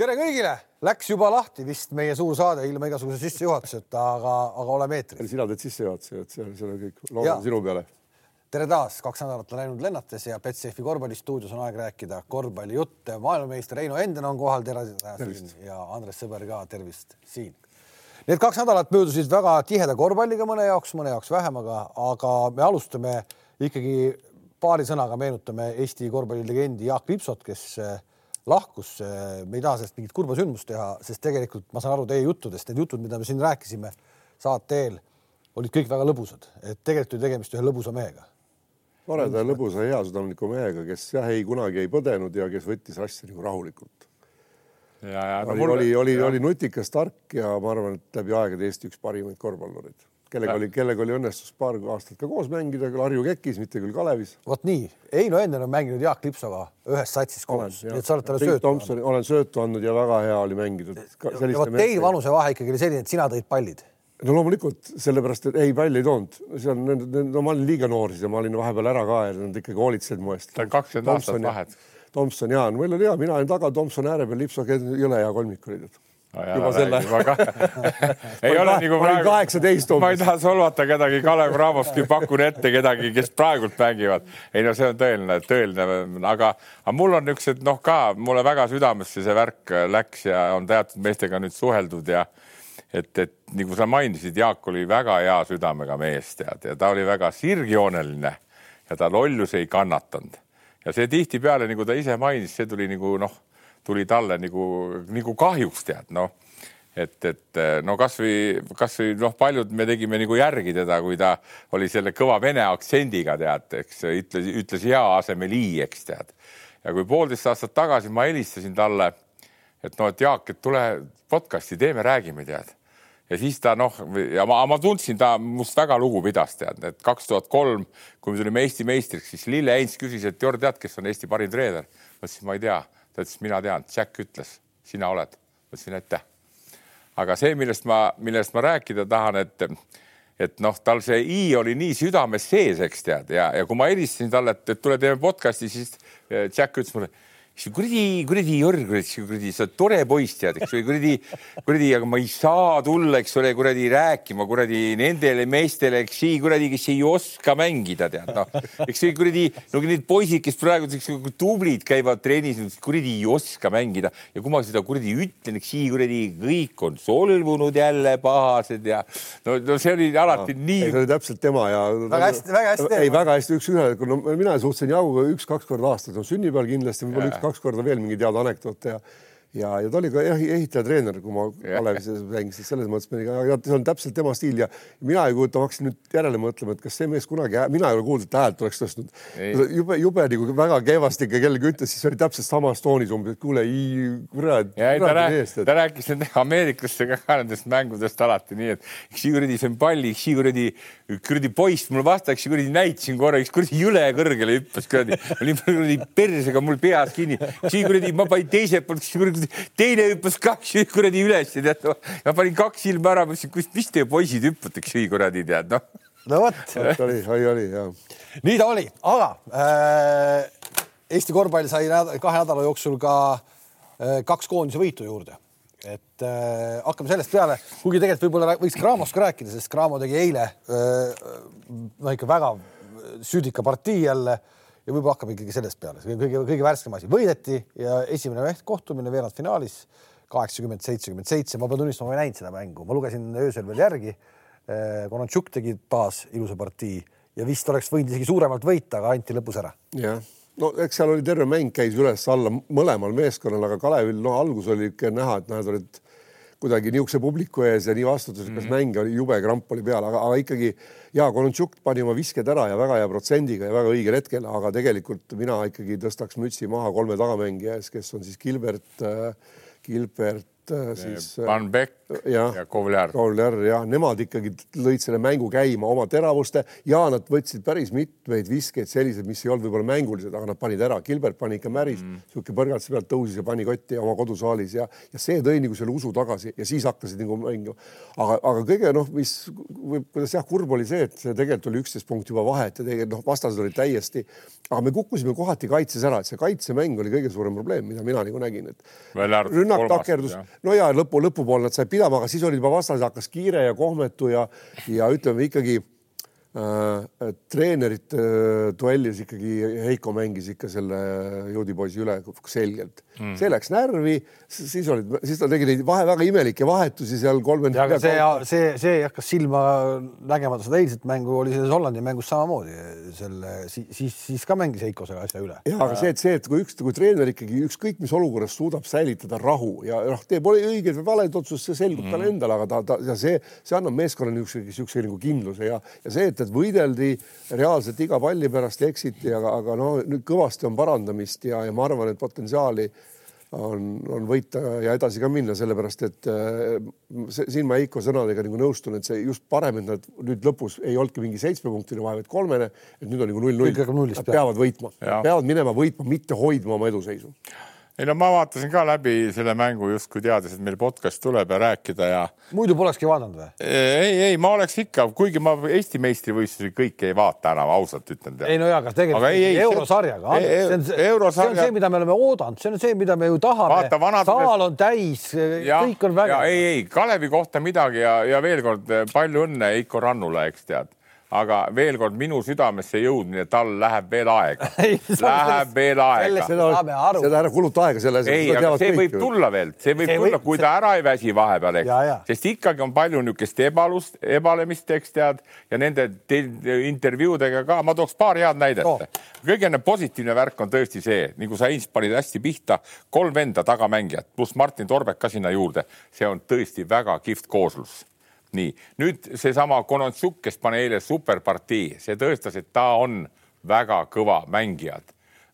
tere kõigile, läks juba lahti vist meie suur saade ilma igasuguse sissejuhatuseta, aga, aga oleme eetris. sina teed sissejuhatuse, et see, see on kõik, loodan sinu peale. tere taas, kaks nädalat on läinud lennates ja Betsafe korvpallistuudios on aeg rääkida korvpallijutte. maailmameister Reino Enden on kohal, tere siin ja Andres Sõber ka, tervist siin. Need kaks nädalat möödusid väga tiheda korvpalliga mõne jaoks, mõne jaoks vähem, aga, aga me alustame ikkagi paari sõnaga meenutame Eesti korvpallilegendi Jaak Lipsot, kes lahkus, me ei taha sellest mingit kurba sündmust teha, sest tegelikult ma saan aru teie juttudest, need jutud, mida me siin rääkisime saate eel, olid kõik väga lõbusad, et tegelikult oli tegemist ühe lõbusa mehega. toreda, lõbusa, heasüdamliku mehega, kes jah, ei kunagi ei põdenud ja kes võttis asja nagu rahulikult. ja, ja no, oli, oli, oli, oli nutikas, tark ja ma arvan, et läbi aegade Eesti üks parimaid korvpallureid kellega oli, kellega oli õnnestus paar aastat ka koos mängida, küll Harju Kekis, mitte küll Kalevis. vot nii, Heino Enden on mänginud Jaak Lipsoga ühes satsis koos, nii et sa oled talle söötu andnud. olen söötu andnud ja väga hea oli mängida. vot teil vanusevahe ikkagi oli selline, et sina tõid pallid no loomulikult sellepärast, et ei palli ei toonud, see on, no ma olin liiga noor siis ja ma olin vahepeal ära ka ja nad ikkagi hoolitsesid mu eest. ta on kakskümmend aastat vahet. Tomson ja, meil oli hea, mina olin taga, Tomson ääre peal, Lipso jõle hea kolmik oli no, juba selle. ei ole nagu praegu, kaheksateist ma ei taha solvata kedagi Kalev Cramosti, pakun ette kedagi, kes praegult mängivad. ei no see on tõeline, tõeline, aga, aga mul on niisugused noh, ka mulle väga südamesse see värk läks ja on teatud meestega nüüd suheldud ja et, et nagu sa mainisid, Jaak oli väga hea südamega mees, tead, ja ta oli väga sirgjooneline ja ta lollus ei kannatanud. ja see tihtipeale, nagu ta ise mainis, see tuli nagu noh tuli talle nagu, nagu kahjuks tead, noh et, et no kasvõi, kasvõi noh, paljud me tegime nagu järgi teda, kui ta oli selle kõva vene aktsendiga, tead, eks ütles, ütles ja asemel i, eks tead. ja kui poolteist aastat tagasi ma helistasin talle, et noh, et Jaak, et tule podcast'i teeme, räägime, tead. ja siis ta noh, ja ma, ma tundsin, ta must väga lugu pidas, tead, et kaks tuhat kolm, kui me tulime Eesti meistriks, siis Lille Heinz küsis, et Jor, tead, kes on Eesti parim treener? ma ütlesin, ma ei tea ta ütles, mina tean, Jack ütles, sina oled. ma ütlesin aitäh. aga see, millest ma, millest ma rääkida tahan, et, et noh, tal see i oli nii südames sees, eks tead, ja, ja kui ma helistasin talle, et, tule teeme podcast'i, siis Jack ütles mulle kuradi, kuradi Jörg, kuradi, sa oled tore poiss, tead, eks ole, kuradi, kuradi, aga ma ei saa tulla, eks ole, kuradi rääkima kuradi nendele meestele, eks see kuradi, kes ei oska mängida, tead, noh, eks see kuradi, no need poisid, kes praegu tublid käivad trennis, kuradi ei oska mängida ja kui ma seda kuradi ütlen, eks see kuradi kõik on solvunud jälle pahased ja no, no see oli alati no, nii. see oli täpselt tema ja. väga hästi, väga hästi. ei, väga hästi üks-ühele, no mina suhtlesin Jauga üks-kaks korda aastas, no sünnipäeval kindlasti, võib-olla üks kaks korda veel mingeid head anekdoote ja ja, ja ta oli ka ehitajatreener, kui ma Kalevis mängisin, selles mõttes, ja see on täpselt tema stiil ja mina ei kujuta, ma hakkasin nüüd järele mõtlema, et kas see mees kunagi, mina ei ole kuulnud, et häält oleks tõstnud. jube, jube nagu väga kehvasti ikka kellelegi ütles, siis oli täpselt samas toonis umbes, et kuule, kurat. ta, rääk, ta rääkis nende ameeriklastega ka nendest mängudest alati nii, et eks kuradi see on palli, eks kuradi, kuradi poiss mulle vasta, eks kuradi näitasin korra, eks kuradi jõle kõrgele hüppas kuradi, oli kuradi persega mul peas kinni, kuradi ma panin teiselt poolt, kuradi teine hüppas kaks kuradi üles, tead. ma panin kaks silma ära, mõtlesin, kus, mis te poisid hüppate, kuradi tead, noh. no vot. oli, oli, oli ja. nii ta oli, aga äh, Eesti korvpall sai nädal, kahe nädala jooksul ka äh, kaks koondise võitu juurde et äh, hakkame sellest peale, kuigi tegelikult võib-olla võiks Cramos ka rääkida, sest Cramo tegi eile äh, no ikka väga südika partii jälle äh, ja võib-olla hakkame ikkagi sellest peale, see kõige, kõige värskem asi, võideti ja esimene kohtumine veerandfinaalis kaheksakümmend, seitsekümmend seitse, ma pean tunnistama, ma ei näinud seda mängu, ma lugesin öösel veel järgi. Eh, Konontšuk tegi taas ilusa partii ja vist oleks võinud isegi suuremalt võita, aga anti lõpus ära. jah, no eks seal oli terve mäng käis üles-alla mõlemal meeskonnal, aga Kalevil no algus oli ikka näha, et nad olid kuidagi niisuguse publiku ees ja nii vastutusrikas mm -hmm. mäng oli, jube kramp oli peal, aga, aga ikkagi ja Konontšuk pani oma visked ära ja väga hea protsendiga ja väga õigel hetkel, aga tegelikult mina ikkagi tõstaks mütsi maha kolme tagamängija ees, kes on siis Gilbert äh,, Gilbert äh, siis äh, Van Beck jah. ja Kovler. Kovler jah, nemad ikkagi lõid selle mängu käima oma teravuste ja nad võtsid päris mitmeid viskeid sellised, mis ei olnud võib-olla mängulised, aga nad panid ära. Gilbert pani ikka märis mm., niisugune põrgatuse pealt tõusis ja pani kotti oma kodusaalis ja, ja see tõi nagu selle usu tagasi ja siis hakkasid nagu mängima. aga, aga kõige noh, mis võib, kuidas jah, kurb oli see, et see tegelikult oli üksteist punkti juba vahet ja tegelikult noh, vastased olid täiesti, aga me kukkusime kohati kaitses ära, et see kaitsemäng oli kõige suurem probleem, mida mina nagu nägin, et rünnak takerdus, no ja lõpu, lõpupoole nad said pidama, aga siis oli juba vastas hakkas kiire ja kohmetu ja, ja ütleme ikkagi äh, treenerit äh, duellis ikkagi Heiko mängis ikka selle juudipoisi üle selgelt mm.. see läks närvi, siis olid, siis ta tegi neid vahe väga imelikke vahetusi seal kolmkümmend. aga see, see, see hakkas silma nägemata seda eilset mängu, oli selles Hollandi mängus samamoodi selle siis, siis, siis ka mängis Heiko selle asja üle. ja aga see, et see, et kui üks, kui treener ikkagi ükskõik mis olukorras suudab säilitada rahu ja noh, teeb õigeid või valeid otsuseid, see selgub mm. talle endale, aga ta, ta ja see, see annab meeskonnale niisuguse, niisuguse nagu kindluse ja, ja see, et et võideldi reaalselt iga palli pärast eksiti, aga, aga no nüüd kõvasti on parandamist ja, ja ma arvan, et potentsiaali on, on võita ja edasi ka minna, sellepärast et äh, see, siin ma Heiko sõnadega nagu nõustun, et see just parem, et nad nüüd lõpus ei olnudki mingi seitsmepunktine vahe, vaid kolmene, et nüüd on nagu null-null. Nad peavad võitma, peavad minema võitma, mitte hoidma oma eduseisu ei no ma vaatasin ka läbi selle mängu justkui teades, et meil podcast tuleb ja rääkida ja. muidu polekski vaadanud või? ei, ei, ma oleks ikka, kuigi ma Eesti meistrivõistlusi kõiki ei vaata enam, ausalt ütlen. ei no jaa, aga tegelikult aga ei, ei, eurosarjaga. see on see, eurosarja... see mida me oleme oodanud, see on see, mida me ju tahame. Vanad... saal on täis, kõik on vägev. ei, ei Kalevi kohta midagi ja, ja veel kord palju õnne Heiko Rannule, eks tead aga veel kord minu südamesse jõudmine, tal läheb veel aega. Läheb veel aega. seda ära kuluta aega selle ei, aga see võib ju. tulla veel, see võib see tulla, kui ta ära ei väsi vahepeal, eks. sest ikkagi on palju niisugust ebalust, ebalemist, eks tead, ja nende intervjuudega ka, ma tooks paar head näidet. No.. kõige positiivne värk on tõesti see, nagu sa Heinz panid hästi pihta, kolm venda tagamängijat pluss Martin Torbek ka sinna juurde, see on tõesti väga kihvt kooslus nii nüüd seesama Konontsuk, kes pani eile superpartii, see tõestas, et ta on väga kõva mängija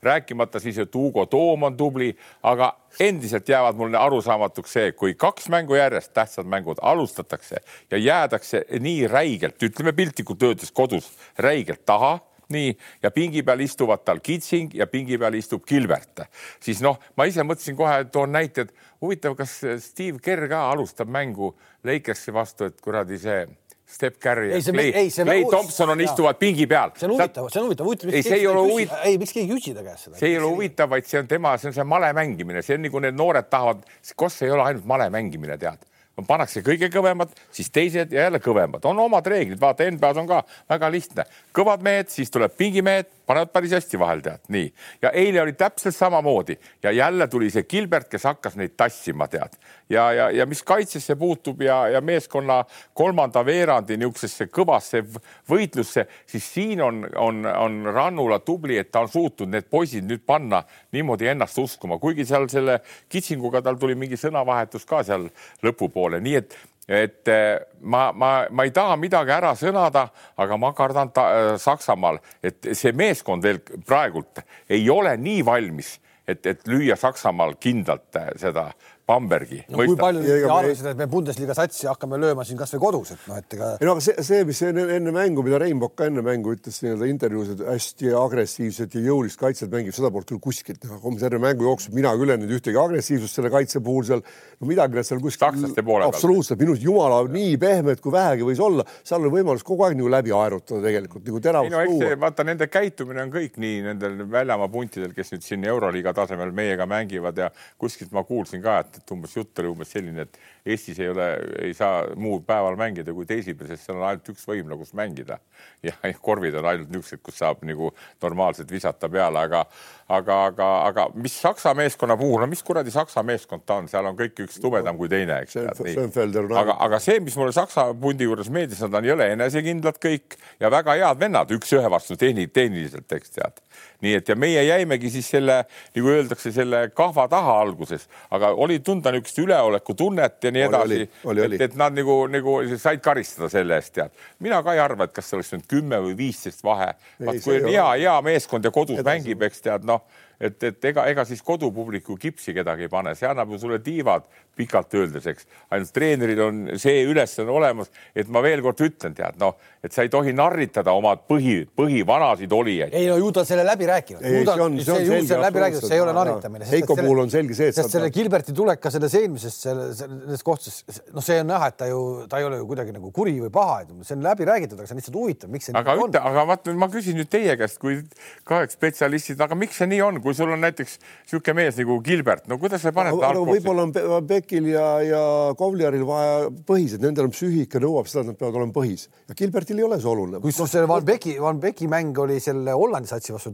rääkimata siis, et Hugo Toom on tubli, aga endiselt jäävad mulle arusaamatuks see, kui kaks mängu järjest, tähtsad mängud alustatakse ja jäädakse nii räigelt, ütleme piltlikult öeldes kodus räigelt taha nii ja pingi peal istuvad tal Kitsing ja pingi peal istub Gilbert, siis noh, ma ise mõtlesin kohe, toon näite, et huvitav, kas Steve Kerr ka alustab mängu Lakersi vastu, et kuradi see Step Curry ja Clay, Clay Thompson on, istuvad pingi peal. see on huvitav, see on huvitav, huvitav. ei, see ei ole huvitav. ei, miks keegi ei küsi ta käest seda? see ei ole huvitav, vaid see on tema, see on see male mängimine, see on nagu need noored tahavad, Koss ei ole ainult male mängimine, tead pannakse kõige kõvemad, siis teised ja jälle kõvemad, on omad reeglid, vaata NBA-s on ka väga lihtne, kõvad mehed, siis tuleb pingimehed, panevad päris hästi vahel, tead, nii. ja eile oli täpselt samamoodi ja jälle tuli see Gilbert, kes hakkas neid tassima, tead. ja, ja, ja mis kaitsesse puutub ja, ja meeskonna kolmanda veerandi niisugusesse kõvasse võitlusse, siis siin on, on, on Rannula tubli, et ta on suutnud need poisid nüüd panna niimoodi ennast uskuma, kuigi seal selle kitsinguga tal tuli mingi sõnavahetus ka seal lõpupoole, nii et et eh, ma, ma, ma ei taha midagi ära sõnada, aga ma kardan ta, äh, Saksamaal, et see meeskond veel praegult ei ole nii valmis, et, et lüüa Saksamaal kindlalt äh, seda Bambergi no,. kui palju te arvasite, et me Bundesliga satsi hakkame lööma siin kasvõi kodus, et noh, et ega. ei no aga see, see, mis enne, enne mängu, mida Reinbok ka enne mängu ütles nii-öelda intervjuus, et hästi agressiivset ja jõulist kaitset mängib, seda poolt küll kuskilt näha. homme terve mängu jooksul mina küll ei näinud ühtegi agressiivsust selle kaitse puhul seal. no midagi nad seal kuskil. sakslaste poole peal. absoluutselt, minu arust jumala nii pehmed kui vähegi võis olla, seal oli võimalus kogu aeg nagu läbi aerutada tegelikult nagu teravust no, tuua. vaata nende käitumine on kõik nii nendel väljamaa puntidel, kes nüüd siin Euroliiga tasemel meiega mängivad ja kuskilt ma kuulsin ka, et, et umbes jutt oli umbes selline, et Eestis ei ole, ei saa muud päeval mängida kui teisipäeval, sest seal on ainult üks võimla, kus mängida. Ja korvid on ainult niisugused, kus saab nagu normaalselt visata peale, aga, aga, aga, aga mis Saksa meeskonna puhul, no mis kuradi Saksa meeskond ta on, seal on kõik üks tubedam kui teine, eks. aga, aga see, mis mulle Saksa pundi juures meeldis, nad on jõle enesekindlad kõik ja väga head vennad üks-ühe vastu tehni, tehniliselt, eks tead nii et ja meie jäimegi siis selle, nagu öeldakse, selle kahva taha alguses, aga oli tunda niisugust üleolekutunnet ja nii edasi. et, et nad nagu, nagu said karistada selle eest, tead. mina ka ei arva, et kas see oleks nüüd kümme või viisteist vahe. vaat kui on hea, hea meeskond ja kodus edasi. mängib, eks tead, noh et, et ega, ega siis kodupubliku kipsi kedagi ei pane, see annab ju sulle tiivad pikalt öeldes, eks. ainult treeneril on see ülesanne olemas, et ma veel kord ütlen, tead noh, et sa ei tohi narritada oma põhi, põhivanasid olijaid. ei no ju ta selle läbi rääkinud. See on- see on selge, läbi rääkinud, see ei ole narritamine. Heiko puhul on selge see, et sest selle Gilberti tulek ka selles eelmises, selles kohtades, noh, see on näha, et ta ju, ta ei ole ju kuidagi nagu kuri või paha, see on läbi räägitud, aga see on lihtsalt huvitav, miks see aga nii ütle, aga vaata, ma küsin nüüd teie käest kui kaheks spetsialistid, aga miks see nii on, kui sul on näiteks niisugune mees nagu Gilbert, no kuidas sa paned ta alkoholi? võib-olla on Be- Bekil ja, ja Kovliaril vaja põhised, nendel on psüühika nõuab seda, et nad peavad olema põhis ja Gilbertil ei ole see oluline. kusjuures see Van Beki, Van Beki mäng oli selle Hollandi satsi vastu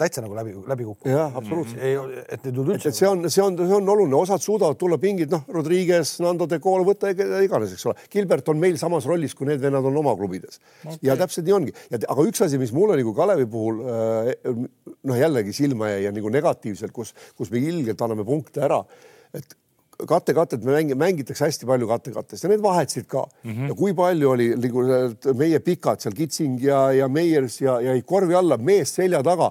täitsa nagu läbi, läbi kukkunud. jah, absoluutselt. ei, et nüüd üldse. et see on, see on, see on oluline, osad suudavad tulla pingid, noh, Rodriguez, Nando de Colo, võta iganes, eks ole. Gilbert on meil samas rollis, kui need vennad on oma klubides okay. ja täpselt nii ongi. ja aga üks asi, mis mulle nagu Kalevi puhul äh, noh, jällegi silma jäi ja nagu negatiivselt, kus, kus me ilgelt anname punkte ära, et kattekatet me mängi, mängitakse hästi palju kattekatest ja need vahetasid ka mm. -hmm. ja kui palju oli nagu meie pikad seal Kitsing ja, ja Meiers ja, ja korvi alla, mees selja taga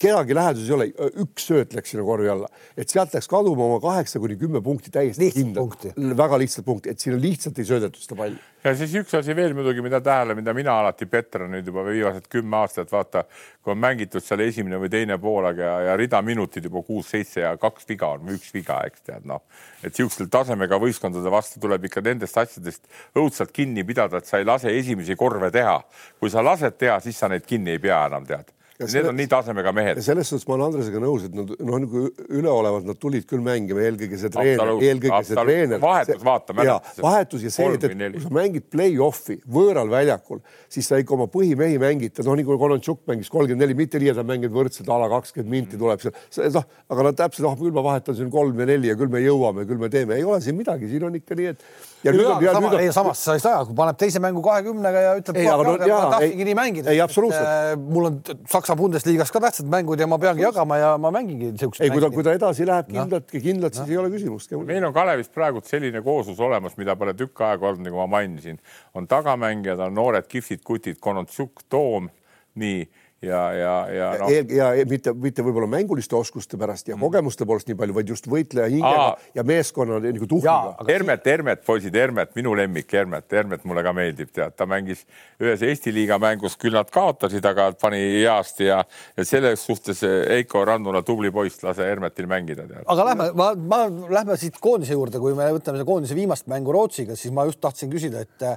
kedagi läheduses ei ole, üks sööt läks sinna korvi alla, et sealt läks kaduma oma kaheksa kuni kümme punkti täiesti kindlalt väga lihtsalt punkti, et sinna lihtsalt ei söödetud seda palli. ja siis üks asi veel muidugi, mida tähele, mida mina alati petran nüüd juba viimased kümme aastat, vaata, kui on mängitud seal esimene või teine poolaeg ja, ja rida minutid juba kuus-seitse ja kaks viga on üks viga, eks tead, noh, et niisugustel tasemega võistkondade vastu tuleb ikka nendest asjadest õudselt kinni pidada, et sa ei lase esimesi korve teha. kui sa lased teha, siis sa neid kinni ei pea enam tead. Need selle- on nii tasemega mehed. selles suhtes ma olen Andresega nõus, et nad noh, nagu üleolevalt nad tulid küll mängima, eelkõige see treener, eelkõige see absoluut. treener. Vahetus, vaata, ja mäletad, vahetus ja see, et, et kui sa mängid play-off'i võõral väljakul, siis sa ikka oma põhimehi mängid, noh, nagu Konontšuk mängis kolmkümmend neli, mitte nii, et nad mängivad võrdselt a la kakskümmend minti tuleb seal, noh, aga nad täpselt, noh, küll ma vahetan siin kolm ja neli ja küll me jõuame, küll me teeme, ei ole siin midagi, siin on ikka nii, et. Ja nüüd on, ja sama, nüüd on ei, samas sa ei saa, kui paneb teise mängu kahekümnega ja ütleb, Ei, aga no jaa, tahtsingi ei- nii mängida. ei, absoluutselt. äh, mul on Saksa Bundesliga's ka tähtsad mängud ja ma peangi jagama ja ma mängingi siukseid. ei, kui ta, kui ta edasi läheb kindlalt, kindlalt, siis ei ole küsimust. meil on Kalevis praegu selline kooslus olemas, mida pole tükk aega olnud, nagu ma mainisin, on tagamängijad, on noored kihvtid kutid, Konotsuk, Toom, nii ja, ja, ja noh, eel ja e- mitte, mitte võib-olla mänguliste oskuste pärast ja kogemuste poolest nii palju, vaid just võitleja hingega Aa. ja meeskonna nagu aga- Hermet, Hermet, poisid, Hermet, minu lemmik, Hermet, Hermet mulle ka meeldib, tead, ta mängis ühes Eesti liiga mängus, küll nad kaotasid, aga pani heasti ja, ja selles suhtes Heiko Rannula, tubli poiss, lase Hermetil mängida, aga lähme, ma, ma lähme siit koondise juurde, kui me võtame seda koondise viimast mängu Rootsiga, siis ma just tahtsin küsida, et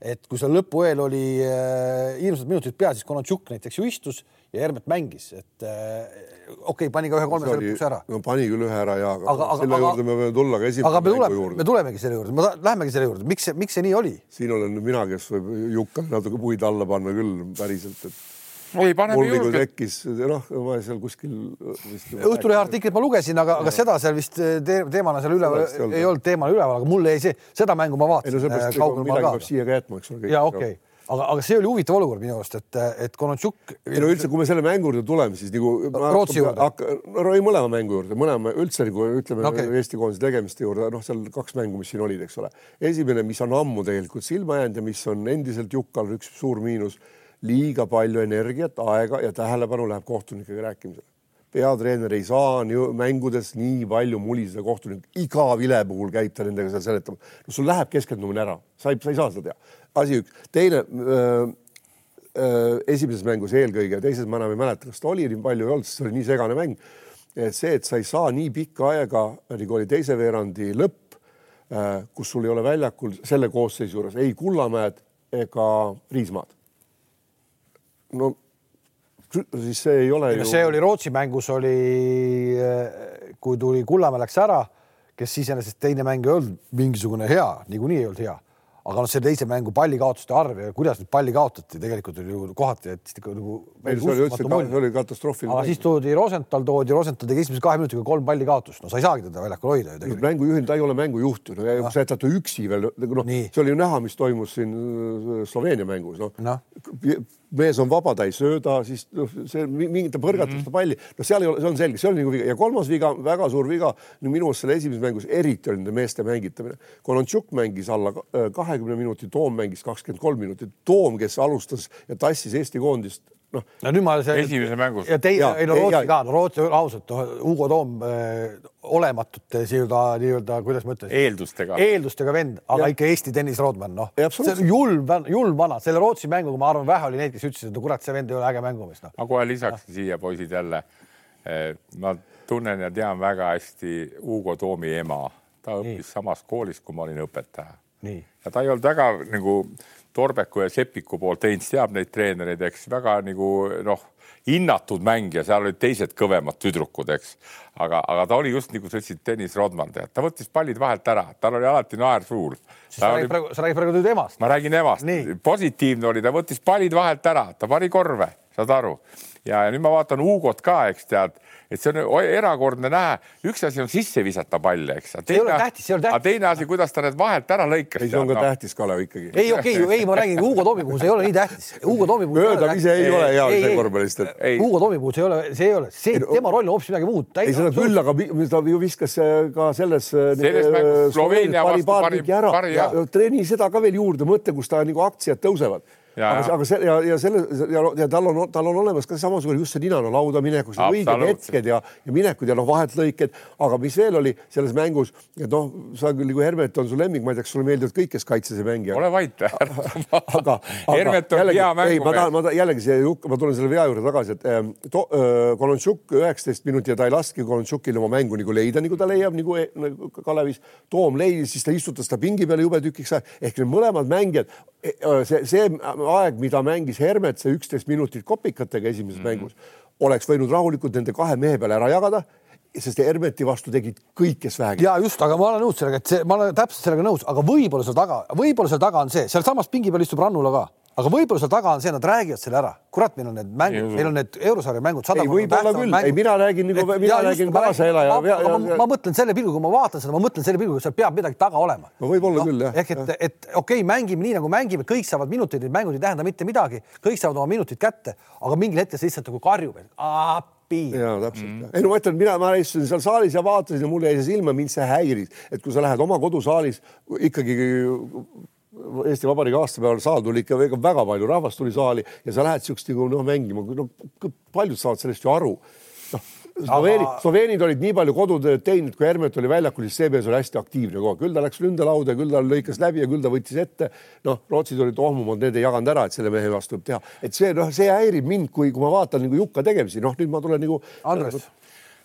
et kui seal lõpu eel oli äh, hirmsad minutid peal, siis Konatšuk näiteks ju istus ja Hermet mängis, et äh, okei okay,, pani ka ühe kolmese lõpuks ära. no pani küll ühe ära ja, aga, Aga- selle aga- juurde me võime tulla ka esimese me mängu tuleme, me juurde. tulemegi selle juurde, ma lähemegi selle juurde, miks see, miks see nii oli? siin olen mina, kes võib Jukkal natuke puid alla panna küll päriselt, et mul julgelt. tekkis, noh, ma seal kuskil vist Õhtulehe artiklit ma lugesin, aga, aga seda seal vist te teemana seal üleval ei olnud. olnud teemana üleval, aga mulle jäi see, seda mängu ma ei no vaatasin seepärast äh, kaugemal midagi ka. peab siia ka jätma, eks ole. ja okei okay., aga, aga see oli huvitav olukord minu arust, et, et Konatšuk. ei no üldse, kui me selle mängu juurde tuleme, siis nagu. Rootsi juurde. no ei, mõlema mängu juurde, mõlema üldse nagu ütleme okay. Eesti koondise tegemiste juurde, noh, seal kaks mängu, mis siin olid, eks ole. esimene, mis on ammu tegelikult silma jäänud ja mis on endiselt Jukkal üks suur miinus, liiga palju energiat, aega ja tähelepanu läheb kohtunikega rääkimisele. peatreener ei saa mängudes nii palju muliseda kohtunik, iga vile puhul käib ta nendega seal seletama. no sul läheb keskendumine ära, sa ei, sa ei saa seda teha. asi üks, teine öö, öö, esimeses mängus eelkõige, teises ma enam ei mäleta, kas ta oli nii palju ei olnud, sest see oli nii segane mäng. et see, et sa ei saa nii pikka aega, nagu oli teise veerandi lõpp, kus sul ei ole väljakul selle koosseisu juures ei Kullamäed ega Riismaad. No siis see ei ole ju... see oli Rootsi mängus oli, kui tuli Kullamäe läks ära, kes iseenesest teine mäng ei olnud mingisugune hea, niikuinii ei olnud hea aga noh, see teise mängu pallikaotuste arv ja kuidas nüüd palli kaotati, tegelikult oli ju kohati, et ikka nagu. see oli katastroofiline. aga siis toodi Rosenthal, toodi Rosenthal tegi esimese kahe minutiga kolm palli kaotust, no sa ei saagi teda väljakul hoida ju tegelikult. mängujuhil, ta ei ole mängujuht ju, no ja sa jätad ta üksi veel, nagu noh, see oli ju näha, mis toimus siin äh, Sloveenia mängus, noh no. no. Mees on vaba, ta ei sööda, siis noh, see mingi ta põrgatab mm -hmm. seda palli, no seal ei ole, see on selge, see oli nagu viga ja kolmas viga, väga suur viga, no minu arust selle esimeses mängus eriti oli nende meeste mängitamine. Konontšuk mängis alla kahekümne minuti, Toom mängis kakskümmend kolm minutit. Toom, kes alustas ja tassis Eesti koondist noh, no nüüd ma see Esimese mängus. ja teine Jaa, ei no ei, Rootsi ka, no Rootsi ausalt, Hugo Toom äh, olematute nii-öelda, nii-öelda, kuidas ma ütlen, eeldustega. eeldustega vend, aga Jah. ikka Eesti Tõnis Rodman, noh, julm, julm vana, selle Rootsi mänguga ma arvan, vähe oli neid, kes ütlesid, et no kurat, see vend ei ole äge mängumees, noh. ma kohe lisaksin siia, poisid jälle. ma tunnen ja tean väga hästi Hugo Toomi ema, ta õppis samas koolis, kui ma olin õpetaja nii, ja ta ei olnud väga nagu Torbeku ja Sepiku poolt, Heinz teab neid treenereid, eks väga nagu noh, hinnatud mängija, seal olid teised kõvemad tüdrukud, eks. aga, aga ta oli just nagu sa ütlesid, Tõnis Rodman, tead, ta võttis pallid vahelt ära, tal oli alati naer suul. sa räägid praegu, sa räägid praegu nüüd emast. ma räägin emast positiivne oli, ta võttis pallid vahelt ära, ta pani korve, saad aru. ja, ja nüüd ma vaatan Hugot ka, eks tead, et see on erakordne näha, üks asi on sisse visata palle, eks. ei ole tähtis, see ei ole tähtis. aga teine asi, kuidas ta need vahelt ära lõikas. ei, see on ka tähtis, Kalev ikkagi. ei, okei okay,, ei, ma räägin Hugo Toomi puhul, see ei ole nii tähtis. Hugo Toomi puhul. mööda ise ei ole hea korvpallist, Hugo Toomi puhul see ei ole, see ei ole, see, tema roll on hoopis midagi muud. ei seda küll, aga ta ju viskas äh, ka selles. Selles mängus Sloveenia pani vastu paar pani- tükki ära pani, ja jah. treeni seda ka veel juurde, mõtle, kus ta nagu aktsiad tõusevad. Aga aga see ja, ja selle ja, ja tal on, tal on olemas ka samasugune just see ninana lauda minekuks õiged Absoluutselt. hetked ja, ja minekud ja noh, vahetlõiked, aga mis veel oli selles mängus, et noh, sa küll nagu Hermet on su lemmik, ma ei tea, kas sulle meeldivad kõik, kes kaitses ei mängi. ole vait. aga, aga Hermet on jällegi, hea ei, ma tahan, mängumees. ma tahan jällegi see ma tulen selle vea juurde tagasi, et ähm, to, äh, Kolontšuk üheksateist minutit ja ta ei laski Kolontšukil oma mängu nagu leida, nagu ta leiab nagu, e- nagu Kalevis. Toom leidis, siis ta istutas ta pingi peale jube tükiks ajaks ehk need mõlemad mängijad, see, see aeg, mida mängis Hermet, see üksteist minutit kopikatega esimeses mm -hmm. mängus, oleks võinud rahulikult nende kahe mehe peale ära jagada, sest Hermeti vastu tegid kõik, kes vähegi. ja just, aga ma olen nõus sellega, et see, ma olen täpselt sellega nõus, aga võib-olla seal taga, võib-olla seal taga on see, sealsamas pingi peal istub Rannula ka, aga võib-olla seal taga on see, nad räägivad selle ära. kurat, meil on need mängud, meil on need eurosarja mängud. Ei, võib-olla küll. Ei, mina räägin nagu- mina räägin kaasaelaja- ma, mõtlen selle pilguga, kui ma vaatan seda, ma mõtlen selle pilguga, seal peab midagi taga olema. No võib-olla küll, jah. ehk et, et okei okay,, mängime nii nagu mängime, kõik saavad minuteid, need mängud ei tähenda mitte midagi, kõik saavad oma minutid kätte, aga mingil hetkel see lihtsalt nagu karjub, et appi. ja täpselt mm.. ei no ma ütlen, mina, ma istusin seal saalis ja vaatasin ja mulle jäi see silma, mind see häiris, et kui sa lähed oma kodusaalis ikkagi Eesti Vabariigi aastapäeval saal tuli ikka väga, palju rahvast tuli saali ja sa lähed siukest nagu noh mängima, no paljud saavad sellest ju aru. noh, Sloveenid Aga-, Sloveenid olid nii palju kodutööd teinud, kui Hermet oli väljakul, siis see mees oli hästi aktiivne kogu aeg, küll ta läks ründelauda küll ta lõikas läbi ja küll ta võttis ette. noh, Rootsid olid ohmumad, need ei jaganud ära, et selle mehe vastu võib teha, et see noh, see häirib mind, kui, kui ma vaatan nagu Jukka tegemisi, noh nüüd ma tulen nagu. Andres,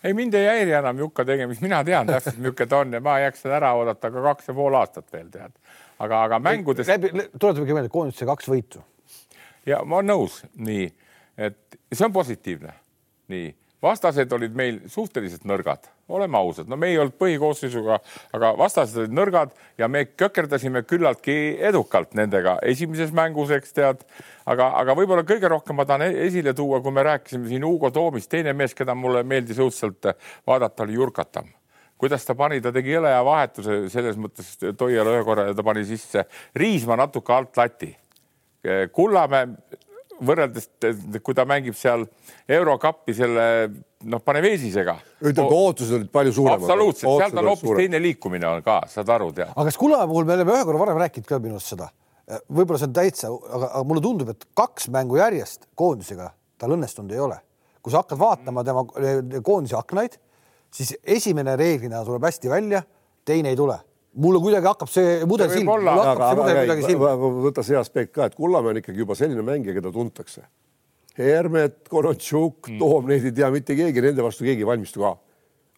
ei, mind ei häiri enam Jukka tegemist, mina tean täpselt, milline ta on ja ma jaksan ära oodata ka kaks ja pool aastat veel tead. aga, aga mängudes tuletage meelde, koondise kaks võitu. ja ma olen nõus, nii et see on positiivne, nii vastased olid meil suhteliselt nõrgad, oleme ausad, no me ei olnud põhikoosseisuga, aga vastased olid nõrgad ja me kökerdasime küllaltki edukalt nendega esimeses mängus, eks tead. aga, aga võib-olla kõige rohkem ma tahan e- esile tuua, kui me rääkisime siin Hugo Toomist, teine mees, keda mulle meeldis õudselt vaadata, oli Jurkatam kuidas ta pani, ta tegi jõle hea vahetuse selles mõttes, Toial ühe korra ja ta pani sisse Riismaa natuke alt lati. Kullamäe võrreldes, kui ta mängib seal eurokappi selle noh, pane veesisega. ütleme, ootused olid palju suuremad. absoluutselt, sealt on hoopis teine liikumine on ka, saad aru, tead. aga kas Kullamäe puhul me oleme ühe korra varem rääkinud ka minu arust seda, võib-olla see on täitsa, aga, aga mulle tundub, et kaks mängu järjest koondisega tal õnnestunud ei ole. kui sa hakkad vaatama tema koondise aknaid, siis esimene reeglina tuleb hästi välja, teine ei tule. mulle kuidagi hakkab see mudel silma, võta see aspekt ka, et Kullamäe on ikkagi juba selline mängija, keda tuntakse. Hermet, Konotšuk mm., Toom, neid ei tea mitte keegi, nende vastu keegi ei valmistu ka.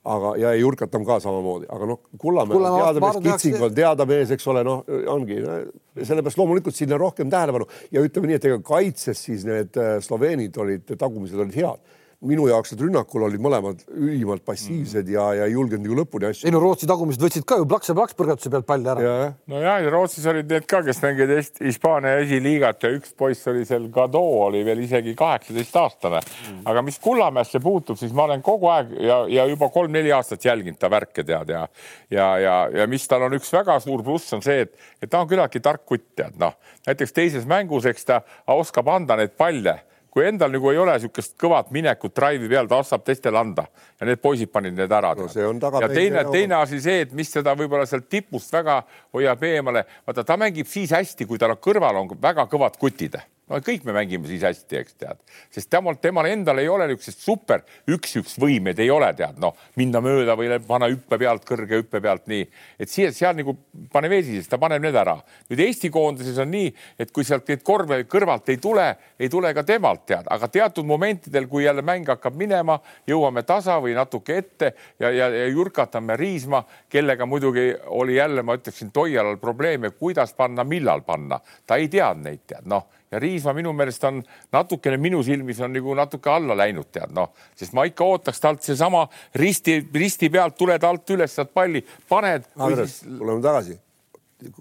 aga, ja Jurkatam ka samamoodi, aga noh, Kullamäe on Kullamäe teada mees, Kitsing on teada mees, eks ole, noh, ongi no, sellepärast loomulikult sinna rohkem tähelepanu ja ütleme nii, et ega kaitses siis need äh, Sloveenid olid, tagumised olid head minu jaoks need rünnakul olid mõlemad ülimalt passiivsed ja, ja ei julgenud nagu lõpuni asju ei. no Rootsi tagumised võtsid ka ju plaks ja plaks põrgatuse pealt palli ära. jah, no ja, Rootsis olid need ka, kes mängivad Est- Hispaania esiliigat ja üks poiss oli seal, Gado oli veel isegi kaheksateistaastane mm.. aga mis Kullamäesse puutub, siis ma olen kogu aeg ja, ja juba kolm-neli aastat jälginud ta värke tead ja ja, ja, ja mis tal on üks väga suur pluss on see, et, et ta on küllaltki tark kutt tead noh, näiteks teises mängus, eks ta oskab anda neid palle kui endal nagu ei ole niisugust kõvat minekut drive'i peal, ta ostab teistele anda. Ja need poisid panid need ära No ja teine teine asi see, et mis teda võib-olla sealt tipust väga hoiab eemale, vaata ta mängib siis hästi, kui tal kõrval on väga kõvad kutid no kõik me mängime siis hästi, eks tead, sest temal, temal endal ei ole niisugused super üks-üks võimed ei ole, tead. Noh, minna mööda või panna hüppe pealt kõrge hüppe pealt nii, et siia, seal nagu pane vesi, siis ta paneb need ära. nüüd Eesti koondises on nii, et kui sealt neid korve kõrvalt ei tule, ei tule ka temalt tead, aga teatud momentidel, kui jälle mäng hakkab minema, jõuame tasa või natuke ette ja, ja, ja jurkatame Riisma, kellega muidugi oli jälle, ma ütleksin, Toialal probleeme, kuidas panna, millal panna, ta ei teadnud neid tead, noh ja Riismaa minu meelest on natukene minu silmis on nagu natuke alla läinud, tead noh, sest ma ikka ootaks talt seesama risti, risti pealt tuled alt üles, saad palli, paned. Andres siis..., tuleme tagasi.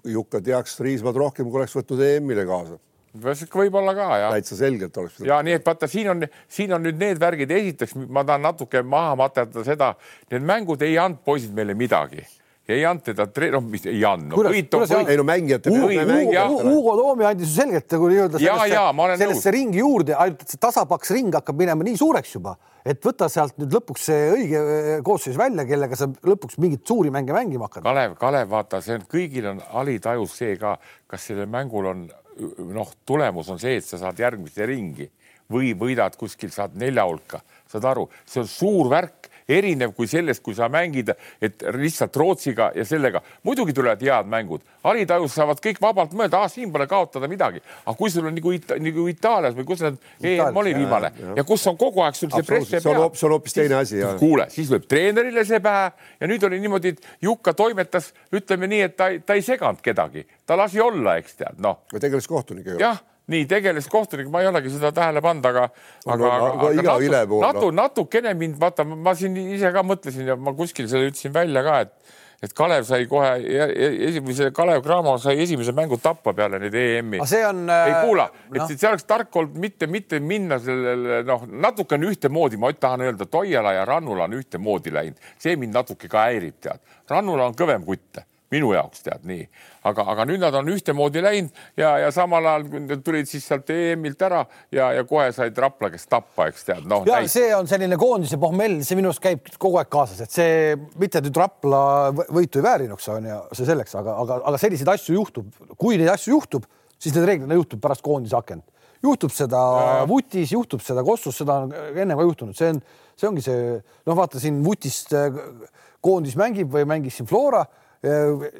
Jukka teaks Riismaad rohkem, kui oleks võtnud EM-ile kaasa võib-olla ka jah. täitsa selgelt oleks. ja nii, et vaata, siin on, siin on nüüd need värgid, esiteks ma tahan natuke maha materdada seda, need mängud ei andnud poisid meile midagi ja ei andnud teda, noh, mis ei andnud. ei no mängijate peale. Hugo Toomi andis ju selgelt nagu nii-öelda sellesse, sellesse ringi juurde, ainult et see tasapaks ring hakkab minema nii suureks juba, et võta sealt nüüd lõpuks see õige eh, koosseis välja, kellega sa lõpuks mingeid suuri mänge mängima hakkad. Kalev, Kalev, vaata, see on, kõigil on alitajus see ka, kas sellel mängul on noh, tulemus on see, et sa saad järgmisse ringi või võidad kuskil, saad nelja hulka, saad aru, see on suur värk erinev kui sellest, kui sa mängid, et lihtsalt Rootsiga ja sellega. muidugi tulevad head mängud, alitajus saavad kõik vabalt mõelda, ah siin pole kaotada midagi, aga kui sul on nagu, Ita nagu Itaalias või kus need EM oli viimane ja, ja kus on kogu aeg sul see press peal. see on hoopis teine asi. kuule, siis võib treenerile see pähe ja nüüd oli niimoodi, et Jukka toimetas, ütleme nii, et ta, ta ei seganud kedagi, ta lasi olla, eks tead, noh. tegeles kohtunikuga. jah nii tegeles kohtunik, ma ei olegi seda tähele pannud, aga, aga, aga, aga natu, natu, natukene mind vaata, ma siin ise ka mõtlesin ja ma kuskil selle ütlesin välja ka, et et Kalev sai kohe esimese, Kalev Cramo sai esimese mängu tappa peale neid EM-i. see on. ei kuula, et no. see oleks tark olnud mitte, mitte minna sellele noh, natuke on ühtemoodi, ma tahan öelda, Toiala ja Rannula on ühtemoodi läinud, see mind natuke ka häirib, tead. Rannula on kõvem kutt minu jaoks tead nii, aga, aga nüüd nad on ühtemoodi läinud ja, ja samal ajal tulid siis sealt EM-ilt ära ja, ja kohe said Rapla käest tappa, eks tead noh. ja näit. see on selline koondise pohmell, see minu arust käib kogu aeg kaasas, et see mitte nüüd Rapla võitu ei väärinuks on ju, see selleks, aga, aga, aga selliseid asju juhtub, kui neid asju juhtub, siis need reeglina juhtub pärast koondise akent juhtub seda ja. Vutis, juhtub seda Kossus, seda on enne ka juhtunud, see on, see ongi see, noh, vaata siin Vutist koondis mängib või mängis siin Flora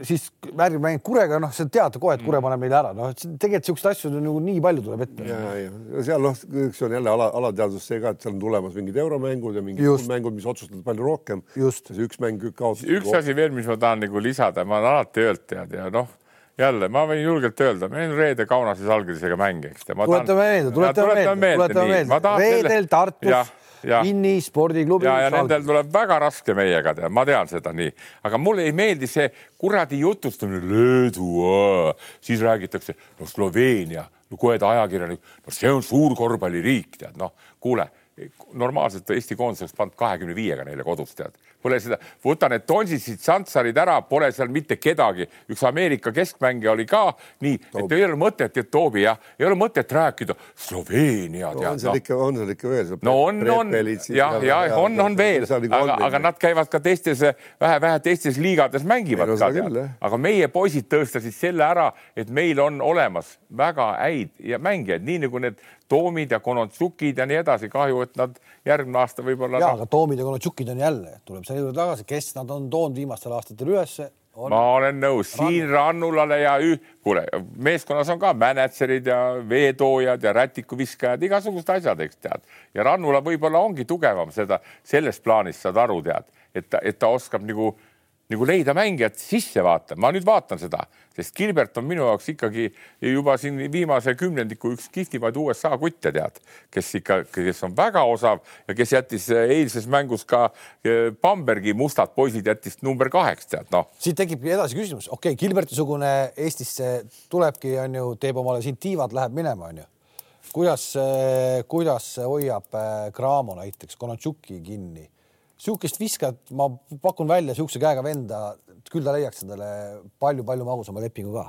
siis väärib mängib Kurega, noh, sa tead kohe, et Kure paneb meile ära, noh, tegelikult siukseid asju nagu nii palju tuleb ette. ja, ja seal noh, üks on jälle ala, alateadvus see ka, et seal on tulemas mingid euromängud ja mingid Just. mängud, mis otsustavad palju rohkem. see üks mäng kaotas. üks asi veel, mis ma tahan nagu lisada, ma olen alati öelnud tead ja noh jälle, ma võin julgelt öelda, meil on reede Kaunases Algrisega mäng, eks. tuletame meelde, tuletame meelde, tuletame meelde, reedel Tartus Inni spordiklubi. ja, ja nendel tuleb väga raske meiega teha, ma tean seda nii, aga mulle ei meeldi see kuradi jutustamine, Leedu, siis räägitakse, no Sloveenia, no kohe ta ajakirjanik, no see on suur korvpalliriik, tead noh, kuule normaalselt Eesti koondis oleks pannud kahekümne viiega neile kodus, tead Pole seda, võta need Tonsitsid, Santsarid ära, pole seal mitte kedagi. üks Ameerika keskmängija oli ka nii, et ei ole mõtet, et Toobi jah, ei ole mõtet rääkida Sloveenia no,. on seal no. ikka, on seal ikka veel? no on, on jah, ja on, on veel, aga, aga nad käivad ka teistes vähe-vähe teistes liigades mängivad ka aga meie poisid tõestasid selle ära, et meil on olemas väga häid ja mängijaid, nii nagu need Toomid ja Konotsukid ja nii edasi. kahju, et nad järgmine aasta võib-olla. ja, aga Toomid ja Konotsukid on jälle, tuleb selle juurde tagasi, kes nad on toonud viimastel aastatel ülesse. ma olen nõus, siin Rannulale ja kuule, meeskonnas on ka mänedžerid ja veetoojad ja rätikuviskajad, igasugused asjad, eks tead. ja Rannula võib-olla ongi tugevam seda, selles plaanis saad aru, tead, et ta, et ta oskab nagu nagu leida mängijat sisse vaata, ma nüüd vaatan seda, sest Gilbert on minu jaoks ikkagi juba siin viimase kümnendiku üks kihvtimaid USA kutte tead, kes ikka, kes on väga osav ja kes jättis eilses mängus ka eh, Bambergi mustad poisid jättis number kaheks tead noh. siit tekibki edasi küsimus, okei okay,, Gilberti-sugune Eestisse tulebki, on ju, teeb omale siin tiivad, läheb minema, on ju. Kuidas, kuidas hoiab Cramo näiteks Konatšuki kinni sihukest viskajat ma pakun välja, sihukese käega venda, küll ta leiaks endale palju-palju magusama lepingu ka.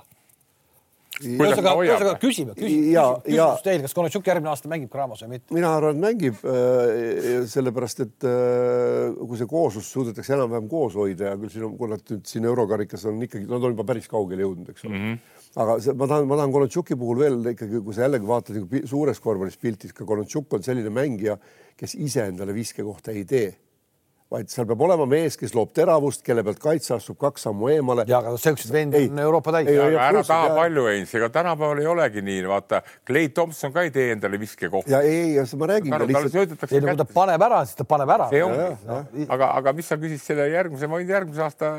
ühesõnaga, ühesõnaga küsime, küsime, Ja- küsimus teil, kas Konatšuk järgmine aasta mängib Cramos või mitte? mina arvan, et mängib äh, sellepärast, et äh, kui see kooslus suudetakse enam-vähem koos hoida ja küll siin on, kui nad nüüd siin eurokarikas on ikkagi, nad on juba päris kaugele jõudnud, eks ole mm. -hmm. aga see, ma tahan, ma tahan Konatšuki puhul veel ikkagi, kui sa jällegi vaatad nagu suures korvpallis piltis, ka Konatšuk on selline mängija, kes ise endale viskekohta ei tee vaid seal peab olema mees, kes loob teravust, kelle pealt kaitse astub kaks sammu eemale. ja aga siukseid vendi Ei. on Euroopa täis. Ära taha jah. palju Heinz, ega tänapäeval ei olegi nii, vaata Clay Thompson ka ei tee endale viskekohta. ja ei, ei, ma räägin ei no kui ta paneb ära, siis ta paneb ära. Ja, ongi, aga, aga mis sa küsid selle järgmise, ma võin järgmise aasta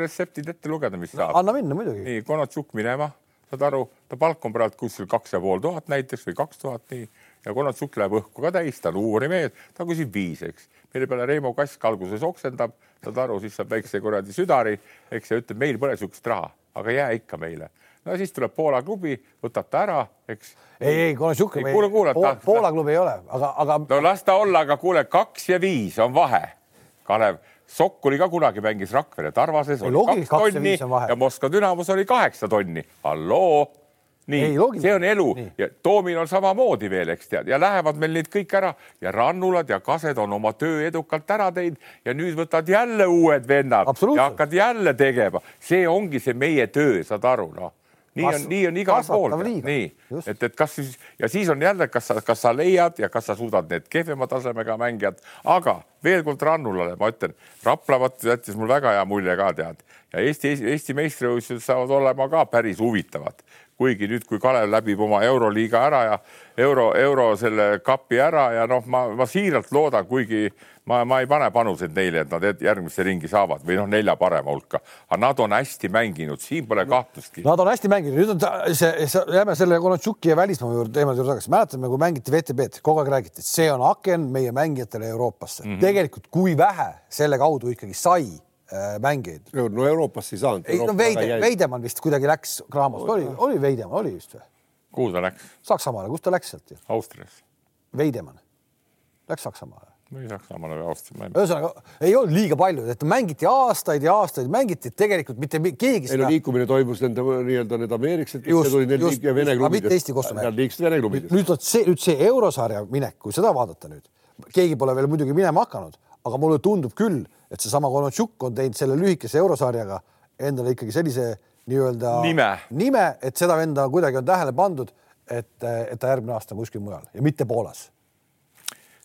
retseptid ette lugeda, mis saab. anna minna muidugi. nii, Konatšuk minema, saad aru, ta palk on praegu kuskil kaks ja pool tuhat näiteks või kaks tuhat nii ja Konatšuk läheb õhku ka täis, ta on uuri mees, ta küsib viis, eks. Mille peale Reimo Kask alguses oksendab, saad aru, siis saab väikse kuradi südari, eks ja ütleb, meil pole niisugust raha, aga jää ikka meile. no siis tuleb Poola klubi, võtab ta ära, eks. ei, ei Konatšuk Ei, kuule, kuule, ta- Poola klubi ei ole, aga, aga no las ta olla, aga kuule, kaks ja viis on vahe. Kalev Sokk oli ka kunagi mängis Rakvere Tarvases, oli kaks ja tonni vahe. ja Moskva Dünamos oli kaheksa tonni. halloo nii see on elu. Nii. ja Toomil on samamoodi veel, eks tead, ja lähevad meil need kõik ära. Ja Rannulad ja Kased on oma töö edukalt ära teinud. Ja nüüd võtad jälle uued vennad ja hakkad jälle tegema. see ongi see meie töö, saad aru, noh. nii on nii on igal pool, nii, et, et kas siis ja siis on jälle, kas sa, kas sa leiad ja kas sa suudad need kehvema tasemega mängijad, aga veel kord Rannulale ma ütlen, Rapla vot jättis mul väga hea mulje ka tead ja Eesti, Eesti meistrivõistlused saavad olema ka päris huvitavad kuigi nüüd, kui Kalev läbib oma euroliiga ära ja euro, euro selle kapi ära ja noh, ma, ma siiralt loodan, kuigi ma, ma ei pane panuseid neile, et nad järgmisse ringi saavad või noh, nelja parema hulka, aga nad on hästi mänginud, siin pole kahtlustki. Nad on hästi mänginud, nüüd on ta, see, see, jääme selle Konatšuki ja välismaa juurde, teemade juurde tagasi. mäletame, kui mängiti VTB-d, kogu aeg räägiti, et see on aken meie mängijatele Euroopasse mm. -hmm. tegelikult, kui vähe selle kaudu ikkagi sai mängijaid. no Euroopasse ei saanud. ei no Veide, Veidemann vist kuidagi läks Cramos, oli, oli Veidemann, oli vist või? kuhu ta läks? Saksamaale, kust ta läks sealt ju? Austriasse Veidemann läks Saksamaale. või Saksamaale või Austriasse? ühesõnaga ei olnud liiga palju, et mängiti aastaid ja aastaid, mängiti tegelikult mitte mi- keegi ei no liikumine toimus nende nii-öelda need ameeriklased, kes Just, tulid need just, liik- ja Vene aga mitte klubidest. Eesti. Nad liikusid Vene klubidest. nüüd vot see, nüüd see eurosarja minek, kui seda vaadata nüüd, keegi pole veel muidugi minema hakanud, aga mulle tundub küll, et seesama Konatšuk on teinud selle lühikese eurosarjaga endale ikkagi sellise nii-öelda Nime. nime, et seda venda kuidagi on tähele pandud, et, et ta järgmine aasta kuskil mujal ja mitte Poolas.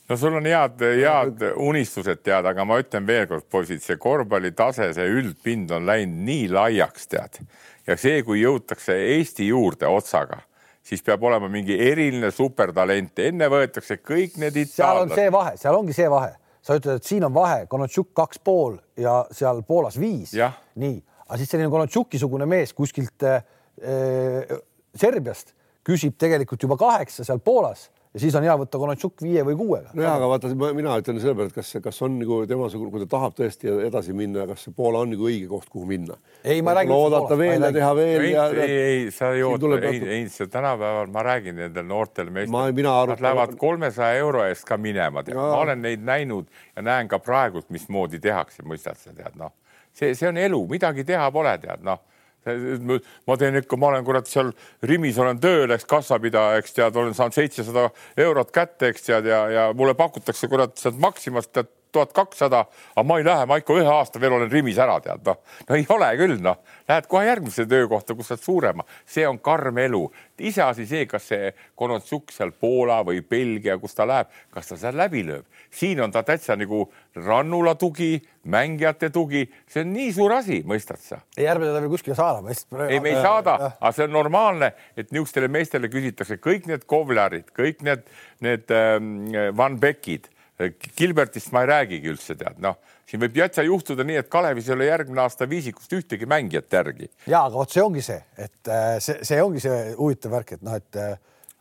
no sul on head, head unistused tead, aga ma ütlen veelkord, poisid, see korvpalli tase, see üldpind on läinud nii laiaks, tead. ja see, kui jõutakse Eesti juurde otsaga, siis peab olema mingi eriline supertalent, enne võetakse kõik need seal on itaallased. see vahe, seal ongi see vahe, sa ütled, et siin on vahe, Konatšuk kaks pool ja seal Poolas viis. Nii, aga siis selline Konatšuki-sugune mees kuskilt äh, äh, Serbiast küsib tegelikult juba kaheksa seal Poolas ja siis on hea võtta Konatšuk viie või kuuega. nojah, aga vaata, mina ütlen selle peale, et kas, kas on nagu tema, kui ta tahab tõesti edasi minna, kas see Poola on nagu õige koht, kuhu minna? Ei, ma räägin oodata veel ja teha veel ei, ja. ei, ei, sa ei oota, ei, ei, see tänapäeval ma räägin nendel noortel Ma- meestel, mina nad lähevad kolmesaja euro eest ka minema, tead, ma olen neid näinud ja näen ka praegult, mismoodi tehakse, mõistad sa, tead, noh, see, see on elu, midagi teha pole, tead, noh ma teen ikka, ma olen kurat seal Rimis olen tööl, eks kassapidaja, eks tead, olen saanud seitsesada eurot kätte, eks tead ja, ja mulle pakutakse kurat sealt Maximast tead tuhat kakssada, aga ma ei lähe, ma ikka ühe aasta veel olen Rimis ära, tead noh, no ei ole küll noh, lähed kohe järgmisse töökohta, kus saad suurema, see on karm elu. iseasi see, kas see Konotsuk seal Poola või Belgia, kus ta läheb, kas ta seal läbi lööb, siin on ta täitsa nagu rannula tugi, mängijate tugi, see on nii suur asi, mõistad sa? ei ärme teda veel kuskile saada. ei, me ei saada, aga see on normaalne, et niisugustele meestele küsitakse kõik need Kovlarid, kõik need, need ähm, Van Beckid, Gilbertist ma ei räägigi üldse tead, noh, siin võib täitsa juhtuda nii, et Kalevis ei ole järgmine aasta viisikust ühtegi mängijat järgi. ja aga vot see ongi see, et äh, see, see ongi see huvitav värk, et noh, et,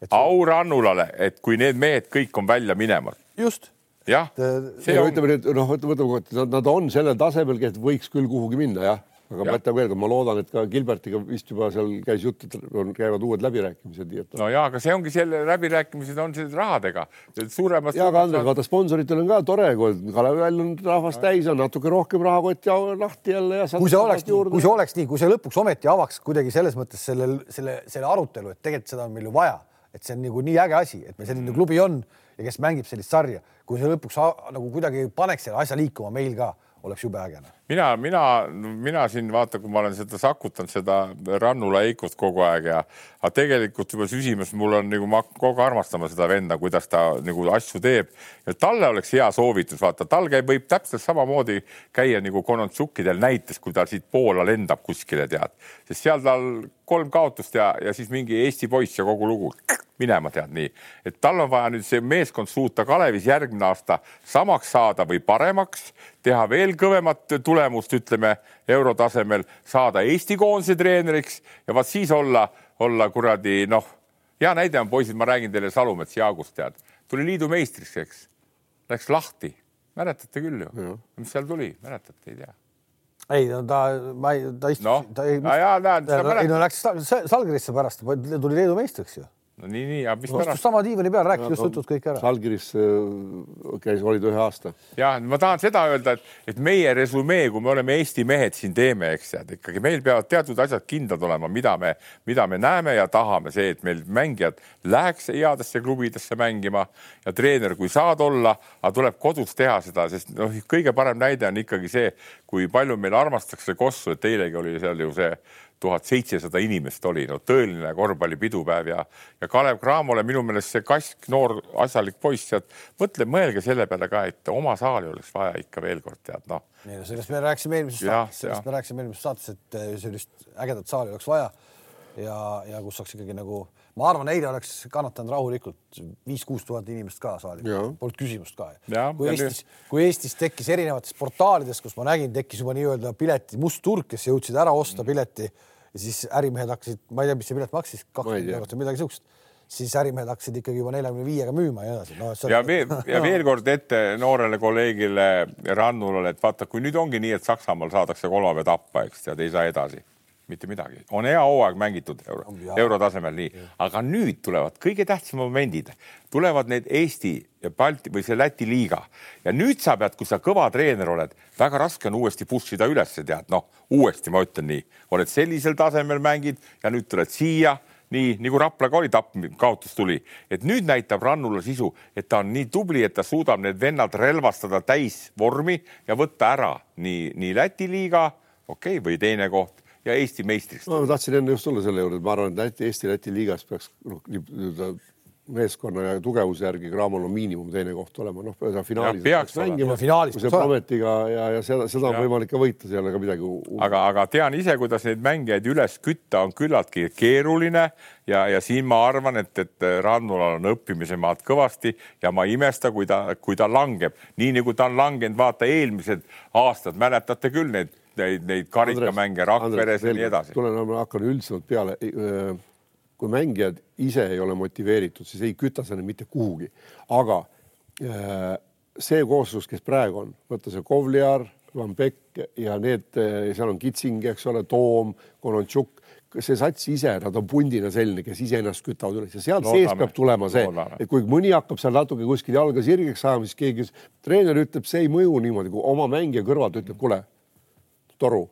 et au Rannulale, et kui need mehed kõik on välja minemas, just. Jah, see on ütleme nüüd noh, ütleme, ütleme, nad on sellel tasemel, et võiks küll kuhugi minna, jah aga ma ütlen veel kord, ma loodan, et ka Gilbertiga vist juba seal käis jutt, et on, käivad uued läbirääkimised, nii et. no ja, aga see ongi selle läbirääkimised on siis rahadega. suuremast. ja, aga Andres, vaata sponsoritel on ka tore, kui Kalevil on rahvast täis, on natuke rohkem rahakott ja lahti jälle ja. kui see oleks nii, kui see oleks nii, kui see lõpuks ometi avaks kuidagi selles mõttes sellel, selle, selle arutelu, et tegelikult seda on meil ju vaja, et see on nagu nii äge asi, et meil selline klubi on ja kes mängib sellist sarja, kui see lõpuks nagu kuidagi paneks selle asja liikuma meil ka oleks jube äge. Mina, mina, mina siin vaata, kui ma olen seda sakutanud, seda Rannula Eikut kogu aeg ja, aga tegelikult juba süsimas, mul on nagu ma kogu aeg armastama seda venda, kuidas ta nagu asju teeb. Ja talle oleks hea soovitus, vaata, tal käib, võib täpselt samamoodi käia nagu Konontšukidel näites, kui ta siit Poola lendab kuskile, tead, sest seal tal kolm kaotust ja, ja siis mingi Eesti poiss ja kogu lugu. Minema, tead nii, et tal on vaja nüüd see meeskond suuta Kalevis järgmine aasta samaks saada või paremaks, teha veel kõvemat tulemust, ütleme eurotasemel, saada Eesti koondise treeneriks ja vaat siis olla, olla kuradi noh, hea näide on poisid, ma räägin teile Salumets Jaagust, tead, tuli liidu meistriks, eks, läks lahti, mäletate küll ju, mis seal tuli, mäletate, ei tea. Ei no ta, ma ei, ta istus no., ta ei, ei no läks Salgrisse pärast, tuli Leedu meistriks ju no nii, nii, aga mis pärast? sama diivani peal, rääkis just jutud kõik ära. Žalgiris äh, käis, olid ühe aasta. ja ma tahan seda öelda, et, et meie resümee, kui me oleme Eesti mehed siin teeme, eks tead ikkagi meil peavad teatud asjad kindlad olema, mida me, mida me näeme ja tahame, see, et meil mängijad läheks headesse klubidesse mängima ja treener, kui saad olla, aga tuleb kodus teha seda, sest noh, kõige parem näide on ikkagi see, kui palju meil armastatakse Kossu, et eilegi oli seal ju see tuhat seitsesada inimest oli, no tõeline korvpallipidupäev ja, ja Kalev Cramole minu meelest see kask, noor asjalik poiss sealt, mõtle, mõelge selle peale ka, et oma saali oleks vaja ikka veel kord tead, noh. nii, no sellest me rääkisime eelmises saates, sellest me rääkisime eelmises saates, et eh, sellist ägedat saali oleks vaja ja, ja kus saaks ikkagi nagu, ma arvan, eile oleks kannatanud rahulikult viis-kuus tuhat inimest ka saali, polnud küsimust ka. kui Eestis, kui Eestis tekkis erinevates portaalides, kus ma nägin, tekkis juba nii-öelda pileti must turg, kes jõudsid ära osta pileti mm ja siis ärimehed hakkasid, ma ei tea, mis see pilet maksis, kakskümmend eurot või midagi siukest, siis ärimehed hakkasid ikkagi juba neljakümne viiega müüma ja nii edasi. No,. ja veel, ja veel kord ette noorele kolleegile Rannulale, et vaata, kui nüüd ongi nii, et Saksamaal saadakse kolmapäev tappa, eks tead, ei saa edasi mitte midagi, on hea hooaeg mängitud euro, eurotasemel nii, aga nüüd tulevad kõige tähtsamad momendid, tulevad need Eesti ja Balti või see Läti liiga. Ja nüüd sa pead, kui sa kõva treener oled, väga raske on uuesti push ida ülesse, tead, noh, uuesti ma ütlen nii, oled sellisel tasemel mängid ja nüüd tuled siia. Nii nagu Raplaga oli tapp, kaotus tuli, et nüüd näitab Rannula sisu, et ta on nii tubli, et ta suudab need vennad relvastada täisvormi ja võtta ära. Nii, nii Läti liiga, okei okay,, või teine koht ja Eesti meistriks. ma tahtsin enne just tulla selle juurde, et ma arvan, et Läti, Eesti-Läti liigas peaks noh, nii-öelda meeskonna ja tugevuse järgi Cramol on miinimum teine koht olema, noh, finaalis peaks mängima, kui see Prometiga ja, ja seda, seda on ja. võimalik ka võita, seal ei ole ka midagi. aga, aga tean ise, kuidas neid mängijaid üles kütta on küllaltki keeruline ja, ja siin ma arvan, et, et Rannulal on õppimise maad kõvasti ja ma ei imesta, kui ta, kui ta langeb, nii nagu ta on langenud, vaata eelmised aastad, mäletate küll neid neid, neid karikamänge Rakveres ja nii edasi. tulen, ma hakkan üldisemalt peale. kui mängijad ise ei ole motiveeritud, siis ei küta neid mitte kuhugi, aga see kooslus, kes praegu on, võtta see Kovliar, Van Beck ja need, seal on Kitsing, eks ole, Toom, Konontšuk, see sats ise, nad on pundina selline, kes iseennast kütavad üles ja sealt sees peab tulema see, et kui mõni hakkab seal natuke kuskil jalga sirgeks ajama, siis keegi, treener ütleb, see ei mõju niimoodi, kui oma mängija kõrvalt ütleb, kuule toru.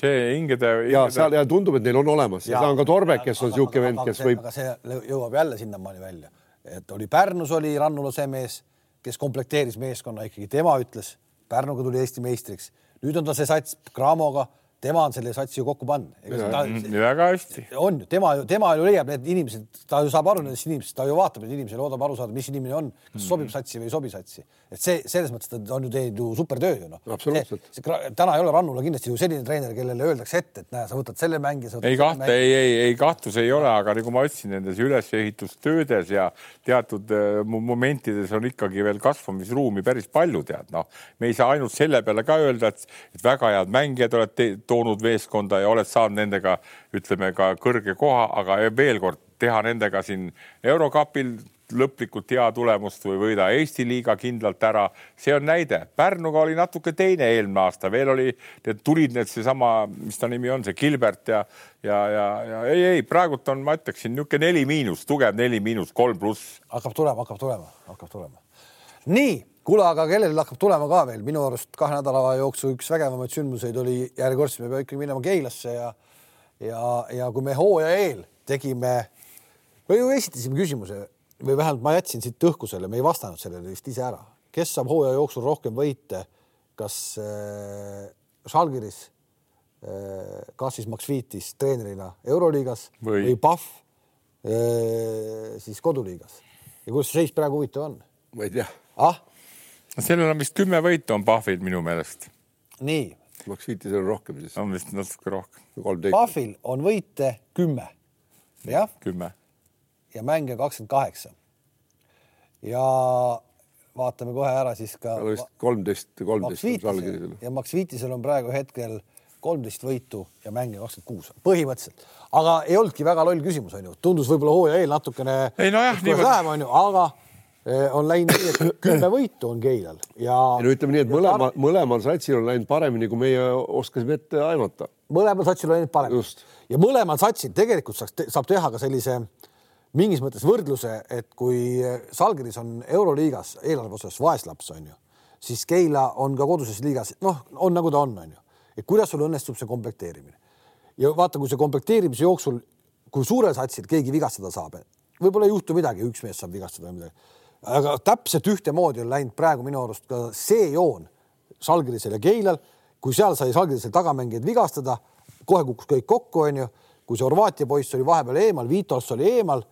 see hingede, hingede.... ja seal ja tundub, et neil on olemas ja, ja on ka Torbek, kes on niisugune vend, kes võib. aga see jõuab jälle sinnamaani välja, et oli Pärnus oli Rannula see mees, kes komplekteeris meeskonna ikkagi, tema ütles, Pärnuga tuli Eesti meistriks, nüüd on ta see sats Cramoga tema on selle satsi ju kokku pannud. väga hästi. on ju, tema ju, tema ju leiab need inimesed, ta ju saab aru nendest inimestest, ta ju vaatab neid inimesi, loodab aru saada, mis inimene on, kas mm sobib satsi või ei sobi satsi. et see selles mõttes ta on ju teinud ju supertöö ju noh. absoluutselt. täna ei ole Rannula kindlasti ju selline treener, kellele öeldakse ette, et näe, sa võtad selle mängija. ei kahtle, ei, ei, ei kahtlus ei ole, aga nagu ma ütlesin, nendes ülesehitustöödes ja teatud äh, momentides on ikkagi veel kasvamisruumi päris palju, tead noh, me ei saa ainult selle peale ka öelda, et, et väga head mängijad olete toonud meeskonda ja oled saanud nendega, ütleme ka kõrge koha, aga veel kord teha nendega siin eurokapil lõplikult hea tulemust või võida Eesti liiga kindlalt ära. see on näide. Pärnuga oli natuke teine eelmine aasta, veel oli, tulid need seesama, mis ta nimi on, see Gilbert ja, ja, ja, ja ei, ei praegult on, ma ütleksin niisugune neli miinus, tugev neli miinus, kolm pluss. hakkab tulema, hakkab tulema, hakkab tulema. nii, kuule, aga kellel hakkab tulema ka veel, minu arust kahe nädala jooksul üks vägevamaid sündmuseid oli järjekordselt, me peame ikkagi minema Keilasse ja ja, ja kui me hooaja eel tegime, me ju esitasime küsimuse või vähemalt ma jätsin siit õhku selle, me ei vastanud sellele vist ise ära, kes saab hooaja jooksul rohkem võite, kas äh, Žalgiris äh,, kas siis Maksvitis treenerina Euroliigas või, või Pahv äh, siis koduliigas ja kuidas see seis praegu huvitav on? ma ei tea. ah? Sellel on vist kümme võitu on Pahvil minu meelest. nii. Maksvitis on rohkem siis. on vist natuke rohkem. Pahvil on võite kümme, jah. kümme ja mänge kakskümmend kaheksa. ja vaatame kohe ära siis ka. kolmteist, kolmteist. ja Max Viitisel on praegu hetkel kolmteist võitu ja mänge kakskümmend kuus, põhimõtteliselt. aga ei olnudki väga loll küsimus, onju, tundus võib-olla hooaja eel natukene. ei nojah, niimoodi. Läheb, onju, aga on läinud kümme võitu on Keilal ja. no ütleme nii, et mõlema, mõlemal satsil on läinud paremini, kui meie oskasime ette aimata. mõlemal satsil on läinud paremini ja mõlemal satsil tegelikult saaks, saab teha ka sellise äh, mingis mõttes võrdluse, et kui Salgeris on Euroliigas eelarve osas vaeslaps, on ju, siis Keila on ka koduses liigas, noh, on nagu ta on, on ju. et kuidas sul õnnestub see komplekteerimine. ja vaata, kui see komplekteerimise jooksul, kui suurel satsil keegi vigastada saab, võib-olla ei juhtu midagi, üks mees saab vigastada või midagi. Aga täpselt ühtemoodi on läinud praegu minu arust ka see joon Salgerisel ja Keilal, kui seal sai Salgerisel tagamängijaid vigastada, kohe kukkus kõik kokku, onju. kui see Horvaatia poiss oli vahepeal eemal, Vitos oli eemal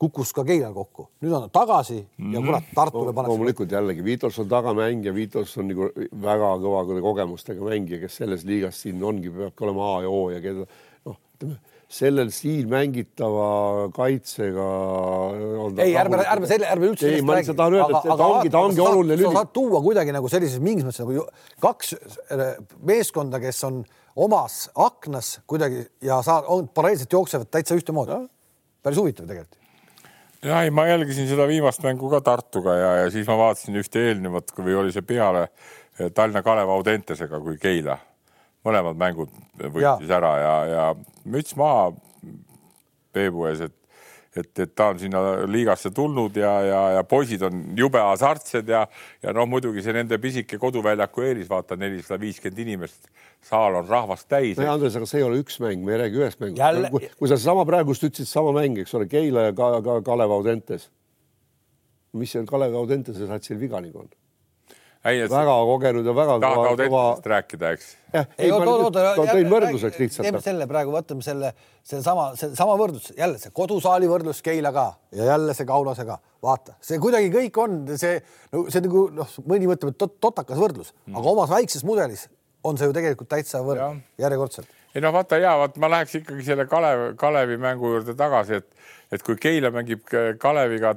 kukkus ka Keilal kokku, nüüd on ta tagasi mm ja mhm. kurat, Tartule pannakse. loomulikult jällegi Vitos on tagamängija, Vitos on nagu väga kõva kogemustega mängija, kes selles liigas siin ongi, peabki olema A ja O ja keda sellel siin mängitava kaitsega. ei, ärme, ärme selle, ärme üldse. ei, ma lihtsalt tahan öelda, et ta ongi, ta ongi oluline lüli. sa saad tuua kuidagi nagu sellises mingis mõttes nagu kaks äh, meeskonda, kes on omas aknas kuidagi ja sa on paralleelselt jooksevad täitsa ühtemoodi. päris huvitav tegelikult ja ei, ma jälgisin seda viimast mängu ka Tartuga ja, ja siis ma vaatasin ühte eelnevat või oli see peale Tallinna Kalev Audentesega kui Keila. Mõlemad mängud võitis ja. ära ja, ja müts maha Peebu ees, et et, et ta on sinna liigasse tulnud ja, ja, ja poisid on jube hasartsed ja, ja noh, muidugi see nende pisike koduväljaku eelis, vaata nelisada viiskümmend inimest, saal on rahvast täis. no Andres, aga see ei ole üks mäng, me ei räägi ühest mängust. kui, kui sa sama praegust ütlesid, sama mäng, eks ole, Keila ja ka, ka Kalev Audentes. mis seal Kalev Audentese satsil viga nagu on? Väga kogenud ja väga kõva, kõva. rääkida, eks. ei, oota, oota, tõin võrdluseks lihtsalt. teeme selle praegu, võtame selle, sellesama, sama võrdlus, jälle see kodusaali võrdlus Keila ka ja jälle see Kaunase ka. vaata, see kuidagi kõik on see, no see nagu noh, mõni mõtleb, et tot, totakas võrdlus mm., aga omas väikses mudelis on see ju tegelikult täitsa võrd järjekordselt. Ei no vaata ja vaat ma läheks ikkagi selle Kalev, Kalevi mängu juurde tagasi, et et kui Keila mängib Kaleviga,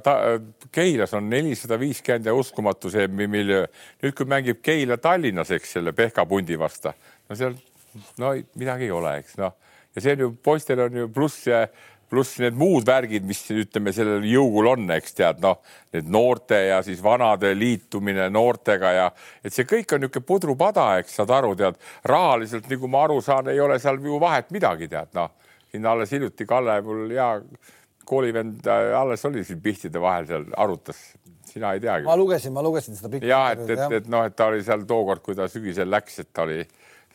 Keilas on nelisada viiskümmend ja uskumatu see miljöö. nüüd, kui mängib Keila Tallinnas, eks selle Pehka pundi vastu, no seal no midagi ei ole, eks noh, ja see on ju poistel on ju pluss ja pluss need muud värgid, mis ütleme, sellel jõugul on, eks tead, noh, need noorte ja siis vanade liitumine noortega ja et see kõik on niisugune pudrupada, eks saad aru, tead, rahaliselt, nagu ma aru saan, ei ole seal ju vahet midagi, tead, noh, siin alles hiljuti Kalle mul hea koolivend äh, alles oli siin pihtide vahel seal arutas, sina ei teagi. ma lugesin, ma lugesin seda pikka. ja et, et, et noh, et ta oli seal tookord, kui ta sügisel läks, et ta oli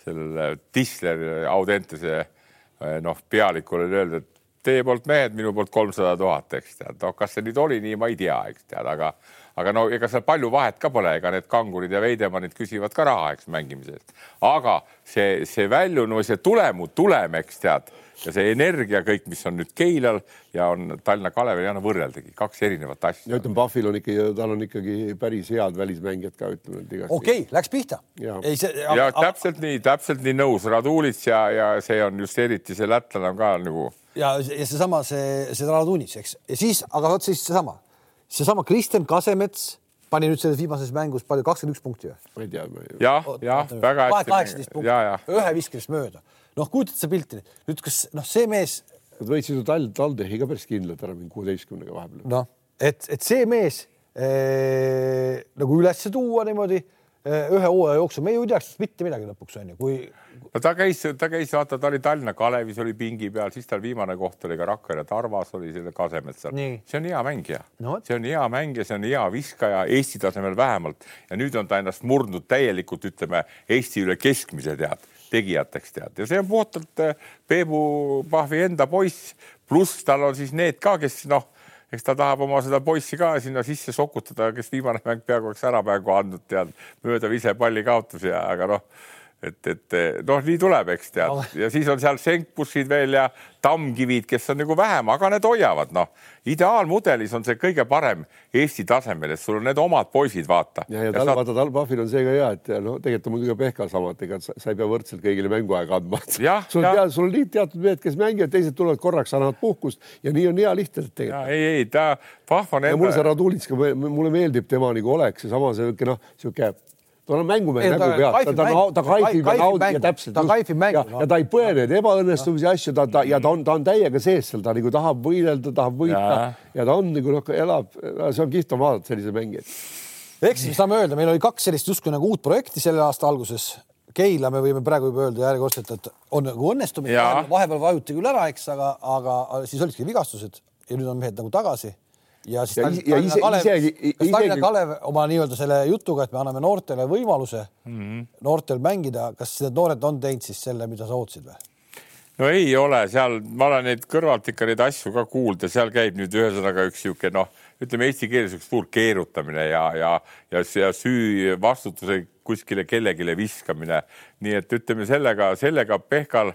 sellele Tisler Audentese äh, noh, pealikule öelda, et teie poolt mehed, minu poolt kolmsada tuhat, eks tead, noh, kas see nüüd oli nii, ma ei tea, eks tead, aga aga no ega seal palju vahet ka pole, ega need kangurid ja veidemannid küsivad ka raha, eks mängimise eest. aga see, see väljunu, see tulemu, tulem, eks tead ja see energia kõik, mis on nüüd Keilal ja on Tallinna Kalevil, ei anna võrreldagi, kaks erinevat asja. ja ütleme, Pahvil on ikkagi, tal on ikkagi päris head välismängijad ka, ütleme okei okay,, läks pihta. ja, ei, see, ja aga, täpselt nii, täpselt nii nõus, Radulits ja, ja see on just eriti see lätlane on ka nagu. ja, ja seesama, see, see Radunits, eks, ja siis, aga vot siis seesama, seesama Kristjan Kasemets pani nüüd selles viimases mängus palju, kakskümmend üks punkti või? ma ei tea. jah, jah, väga hästi. kaheksateist punkti, ühe viskest mööda noh, kujutad sa pilti nüüd, kas noh, see mees. Nad võitsid ju Tal-, Taldehi ka päris kindlalt ära mingi kuueteistkümnega vahepeal. noh, et, et see mees eh, nagu üles tuua niimoodi ühe hooaja jooksul, me ju ei teaks mitte midagi lõpuks on ju, kui no ta käis, ta käis, vaata, ta oli Tallinna Kalevis oli pingi peal, siis tal viimane koht oli ka Rakvere Tarvas oli selle Kasemetsal. see on hea mängija no,, see on hea mängija, see on hea viskaja Eesti tasemel vähemalt. Ja nüüd on ta ennast murdnud täielikult, ütleme Eesti üle keskmise tead tegijateks tead. Ja see on puhtalt eh, Peebu Pahvi enda poiss, pluss tal on siis need ka, kes noh, eks ta tahab oma seda poissi ka sinna sisse sokutada, kes viimane mäng peaaegu oleks ära mängu andnud, tead, mööda ise palli kaotus ja aga noh et, et noh, nii tuleb, eks tead, ja siis on seal senkbussid veel ja tammkivid, kes on nagu vähem, aga need hoiavad, noh, ideaalmudelis on see kõige parem Eesti tasemel, et sul on need omad poisid, vaata. ja, ja tal, saad... vaata, tal Pahvil on see ka hea, et no tegelikult on muidugi ka Pehkal sama, et ega sa ei pea võrdselt kõigile mänguaega andma. sul on tead, sul on nii teatud mehed, kes mängivad, teised tulevad korraks, annavad puhkust ja nii on hea lihtne tegelikult. ei, ei ta, Pahv on enda. ja mulle see Radulitska, mulle meeldib tema nagu oleks seesama sihuke noh, sihuke tal on mängumehe nägu peal, ta, ta, ta kaifib ja naudib ja täpselt. ta kaifib mängu. ja, ja ta ei põe neid ebaõnnestumisi asju, ta, ta ja ta on, ta on täiega sees seal, ta nagu tahab võidelda, tahab võita ja, ja ta on nagu noh, elab, see on kihvt on vaadata selliseid mängijaid. ehk siis saame öelda, meil oli kaks sellist justkui nagu uut projekti selle aasta alguses. Keila me võime praegu juba öelda järjekordselt, et on nagu õnnestumine, vahepeal vajuti küll ära, eks, aga, aga siis olidki vigastused ja nüüd on mehed nagu tagasi ja siis ja, Tallinna, ja ise, Kalev, isegi, isegi... Tallinna Kalev oma nii-öelda selle jutuga, et me anname noortele võimaluse mm -hmm. noortel mängida, kas need noored on teinud siis selle, mida sa ootasid või? no ei ole seal, ma olen neid kõrvalt ikka neid asju ka kuulnud ja seal käib nüüd ühesõnaga üks niisugune noh, ütleme eesti keeles üks suur keerutamine ja, ja, ja, ja süü vastutuse kuskile kellelegi viskamine. nii et ütleme sellega, sellega Pehkal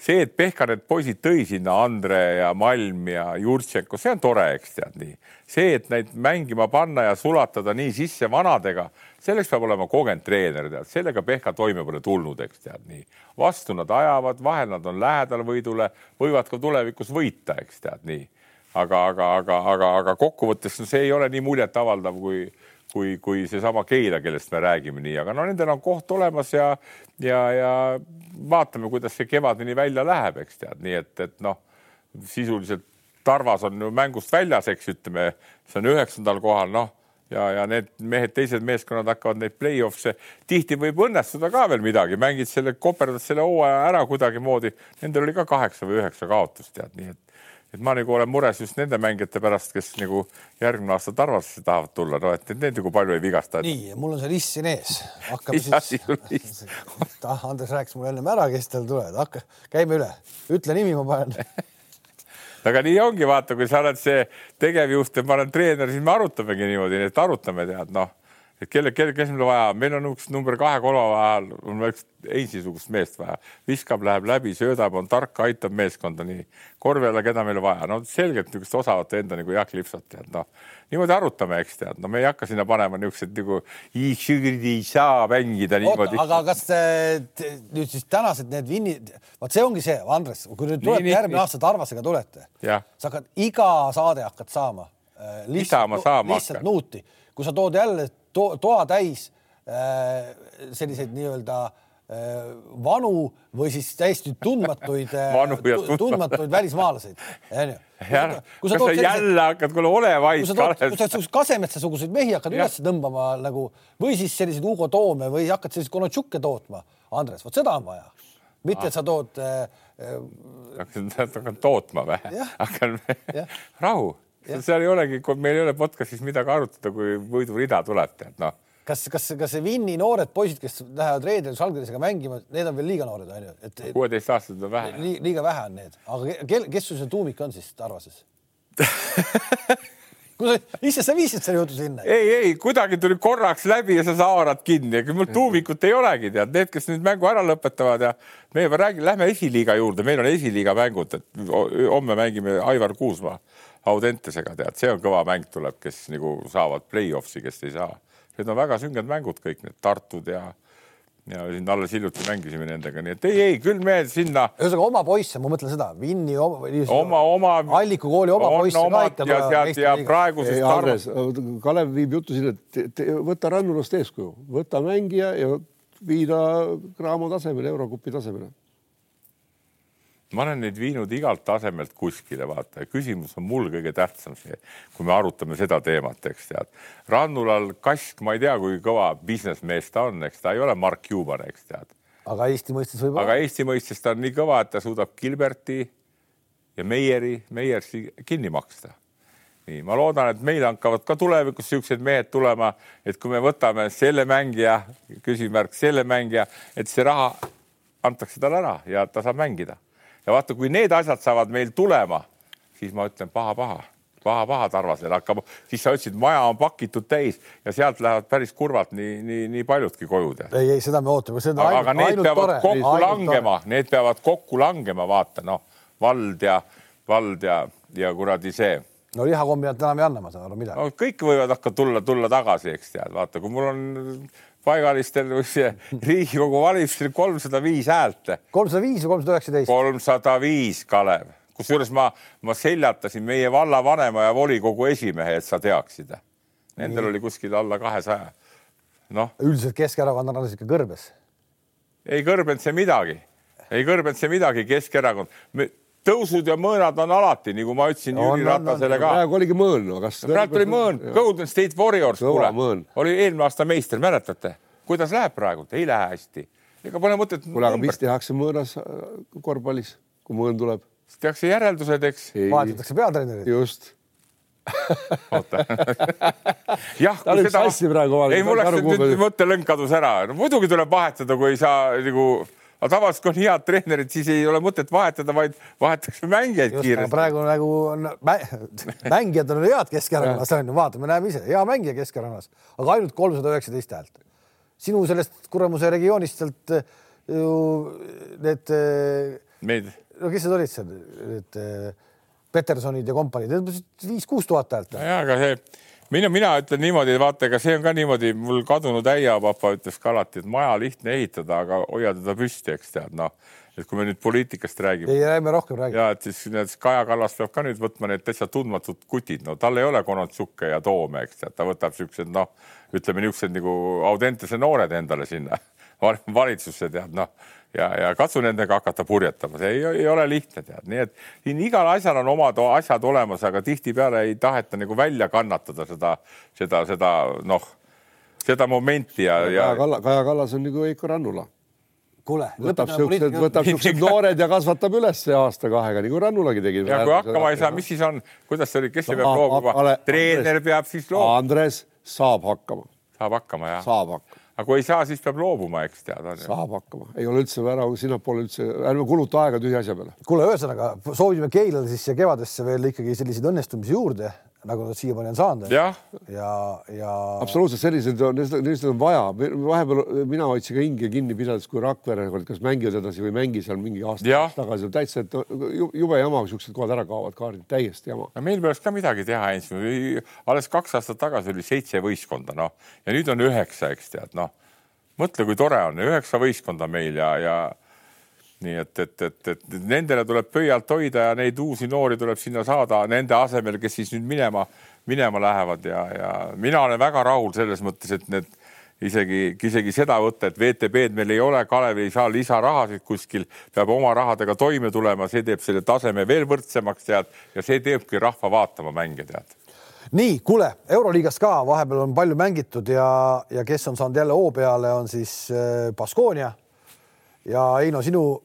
see, et Pehka need poisid tõi sinna, Andre ja Malm ja Jurtšenko, see on tore, eks tead nii. see, et neid mängima panna ja sulatada nii sisse vanadega, selleks peab olema kogenud treener, tead, sellega Pehka toime pole tulnud, eks tead nii. vastu nad ajavad, vahel nad on lähedal võidule, võivad ka tulevikus võita, eks tead nii. aga, aga, aga, aga, aga kokkuvõttes no, see ei ole nii muljetavaldav, kui kui, kui seesama Keila, kellest me räägime nii, aga no nendel on koht olemas ja, ja, ja vaatame, kuidas see kevadeni välja läheb, eks tead, nii et, et noh, sisuliselt Tarvas on ju mängust väljas, eks ütleme, see on üheksandal kohal, noh ja, ja need mehed, teised meeskonnad hakkavad neid play-off'e, tihti võib õnnestuda ka veel midagi, mängid selle, koperdad selle hooaja ära kuidagimoodi. Nendel oli ka kaheksa või üheksa kaotust, tead, nii et et ma nagu olen mures just nende mängijate pärast, kes nagu järgmine aasta Tarvasse tahavad tulla, no et need nagu palju ei vigasta. nii, mul on see list siin ees, hakkame siis. ah, Andres rääkis mulle ennem ära, kes tal tulevad, hakka, käime üle, ütle nimi, ma panen. Aga nii ongi, vaata, kui sa oled see tegevjuht ja ma olen treener, siis me arutamegi niimoodi, et arutame, tead, noh et kelle, kelle, kes meil vaja, meil on üks number kahe kolma vahel, on üks Einsi-sugust meest vaja, viskab, läheb läbi, söödab, on tark, aitab meeskonda nii. Korvela, keda meil vaja, no selgelt niisugust osavat enda nagu Jaak Lipsot tead, noh. Niimoodi arutame, eks tead, no me ei hakka sinna panema niisugused nagu ei saa mängida niimoodi. aga kas te, nüüd siis tänased need vinnid, vot see ongi see, Andres, kui nüüd tulete järgmine aasta Tarvasega tulete, sa hakkad iga saade hakkad saama äh,. lihtsalt, lihtsalt nuuti, kui sa tood jälle to toa täis äh, selliseid nii-öelda äh, vanu või siis täiesti tundmatuid äh, tundmatuid välismaalaseid, onju. kas sa jälle hakkad, kuule ole vait. kui sa tood, kui sa Kasemetsa-suguseid mehi hakkad üles tõmbama nagu või siis selliseid Hugo Toome või hakkad selliseid Konotšukke tootma, Andres, vot seda on vaja. mitte, et sa tood äh,. hakkan tootma või? hakkan rahu seal ei olegi, meil ei ole podcast'is midagi arutada, kui võidurida tuleb, tead noh. kas, kas, kas see Vinni noored poisid, kes lähevad reedel Žalgirisega mängima, need on veel liiga noored, onju? et kuueteistaastased on vähe li,. liiga vähe on need, aga kel, kes sul see tuumik on siis Tarvases kui sa ise, sa viisid selle jutu sinna. ei, ei kuidagi tuli korraks läbi ja sa haarad kinni, ega mul tuumikut ei olegi, tead, need, kes nüüd mängu ära lõpetavad ja me juba räägime, lähme esiliiga juurde, meil on esiliiga mängud, et homme mängime Aivar Kuusmaa Audentesega tead, see on kõva mäng tuleb, kes nagu saavad play-off'i, kes ei saa. Need on väga sünged mängud kõik need Tartud ja ja siin alles hiljuti mängisime nendega, nii et ei, ei küll me sinna. ühesõnaga oma poisse, ma mõtlen seda, Vinni oma, oma, oma. Alliku kooli oma poisse ka ikka. ja, ja, ja praeguses. Andres, Kalev viib jutu sinna, et võta Rannulast eeskuju, võta mängija ja vii ta Graamo tasemele, Eurokupi tasemele ma olen neid viinud igalt tasemelt kuskile, vaata, küsimus on mul kõige tähtsam see, kui me arutame seda teemat, eks tead. Rannulal Kask, ma ei tea, kui kõva businessmees ta on, eks ta ei ole Mark Cuban, eks tead. aga Eesti mõistes võib-olla. aga Eesti mõistes ta on nii kõva, et ta suudab Gilberti ja Meieri, Meiersi kinni maksta nii, ma loodan, et meil hakkavad ka tulevikus niisugused mehed tulema, et kui me võtame selle mängija, küsimärk selle mängija, et see raha antakse talle ära ja ta saab mängida. Ja vaata, kui need asjad saavad meil tulema, siis ma ütlen paha-paha paha-paha Tarvasel hakkab, siis sa ütlesid, maja on pakitud täis ja sealt lähevad päris kurvalt nii, nii, nii paljudki koju. ei, ei, seda me ootame. aga, aga need peavad tore. kokku ainult langema, need peavad kokku langema, vaata noh, vald ja vald ja, ja kuradi see no lihakombinat enam ei anna, ma saan aru, midagi no,. kõik võivad hakata tulla, tulla tagasi, eks tead, vaata, kui mul on paigalistel Riigikogu valimistel kolmsada viis häält. kolmsada viis või kolmsada üheksateist? kolmsada viis, Kalev, kusjuures ma, ma seljatasin meie vallavanema ja volikogu esimehe, et sa teaksid. Nendel Nii. oli kuskil alla kahesaja. noh. üldiselt Keskerakond on alles ikka kõrbes. ei kõrbenud see midagi, ei kõrbenud see midagi, Keskerakond tõusud ja mõõnad on alati, nagu ma ütlesin Jüri Ratasele ka. praegu oligi mõõn kas? praegu tuli mõõn, Golden State Warriors, kuule, oli eelmine aasta meister, mäletate? kuidas läheb praegu? ei lähe hästi. ega pole mõtet. kuule, aga mis tehakse mõõnas äh, korvpallis, kui mõõn tuleb? siis tehakse järeldused, eks. vahetatakse peatreenerit. just oota jah, kui seda. ei, mul läks nüüd mõttelõng kadus ära no,. muidugi tuleb vahetada, kui ei saa nagu aga tavaliselt, kui on head treenerid, siis ei ole mõtet vahetada, vaid vahetatakse mängijaid kiiresti. praegu nagu on mängijad on head Keskerakonnas on ju, vaatame, näeme ise, hea mängija Keskerakonnas, aga ainult kolmsada üheksateist häält. sinu sellest kuramuse regioonist sealt äh, ju need. Äh, meid. no kes need olid seal, need äh, Petersonid ja kompaniid, viis-kuus tuhat häält. ja, aga see mina, mina ütlen niimoodi, vaata, ega see on ka niimoodi, mul kadunud äiapapa ütles ka alati, et maja lihtne ehitada, aga hoia teda püsti, eks tead, noh, et kui me nüüd poliitikast räägime. ei, räägime rohkem, räägime. ja et siis need Kaja Kallas peab ka nüüd võtma need täitsa tundmatud kutid, no tal ei ole Konontsukke ja Toome, eks tead, ta võtab siuksed noh, ütleme niisugused nagu Audentese noored endale sinna valitsusse tead, noh ja, ja katsu nendega hakata purjetama, see ei, ei ole lihtne, tead, nii et siin igal asjal on omad asjad olemas, aga tihtipeale ei taheta nagu välja kannatada seda, seda, seda noh, seda momenti ja, ja. Kaja Kallas, Kaja Kallas on nagu Veiko Rannula. kuule, võtab siuksed, võtab siuksed noored ja kasvatab üles aasta-kahega nagu Rannulagi tegi. ja kui hakkama ei saa, mis siis on, kuidas see oli, kes see peab loobuma? treener peab siis loobuma. Andres saab hakkama. saab hakkama, jah? saab hakkama aga kui ei saa, siis peab loobuma, eks tead. saab hakkama, ei ole üldse ära, sinnapoole üldse, ärme kuluta aega tühja asja peale. kuule, ühesõnaga soovime Keilale siis kevadesse veel ikkagi selliseid õnnestumisi juurde nagu nad siiamaani on saanud. ja, ja, ja. absoluutselt sellised on, sellised on vaja. vahepeal mina hoidsin ka hinge kinni pidades, kui Rakvere olid, kas mängivad edasi või ei mängi seal mingi aasta tagasi, täitsa, et jube jama, kui siuksed kohad ära kaovad, kaardid täiesti jama. meil peaks ka midagi teha, alles kaks aastat tagasi oli seitse võistkonda, noh ja nüüd on üheksa, eks tead, noh mõtle, kui tore on, üheksa võistkonda meil ja, ja nii et, et, et, et nendele tuleb pöialt hoida ja neid uusi noori tuleb sinna saada nende asemel, kes siis nüüd minema, minema lähevad ja, ja mina olen väga rahul selles mõttes, et need isegi, isegi seda võtta, et VTB-d meil ei ole, Kalev ei saa lisarahasid kuskil, peab oma rahadega toime tulema, see teeb selle taseme veel võrdsemaks, tead, ja see teebki rahva vaatama mänge, tead nii, kuule, Euroliigas ka vahepeal on palju mängitud ja, ja kes on saanud jälle hoo peale, on siis äh, Baskonia. ja Heino, sinu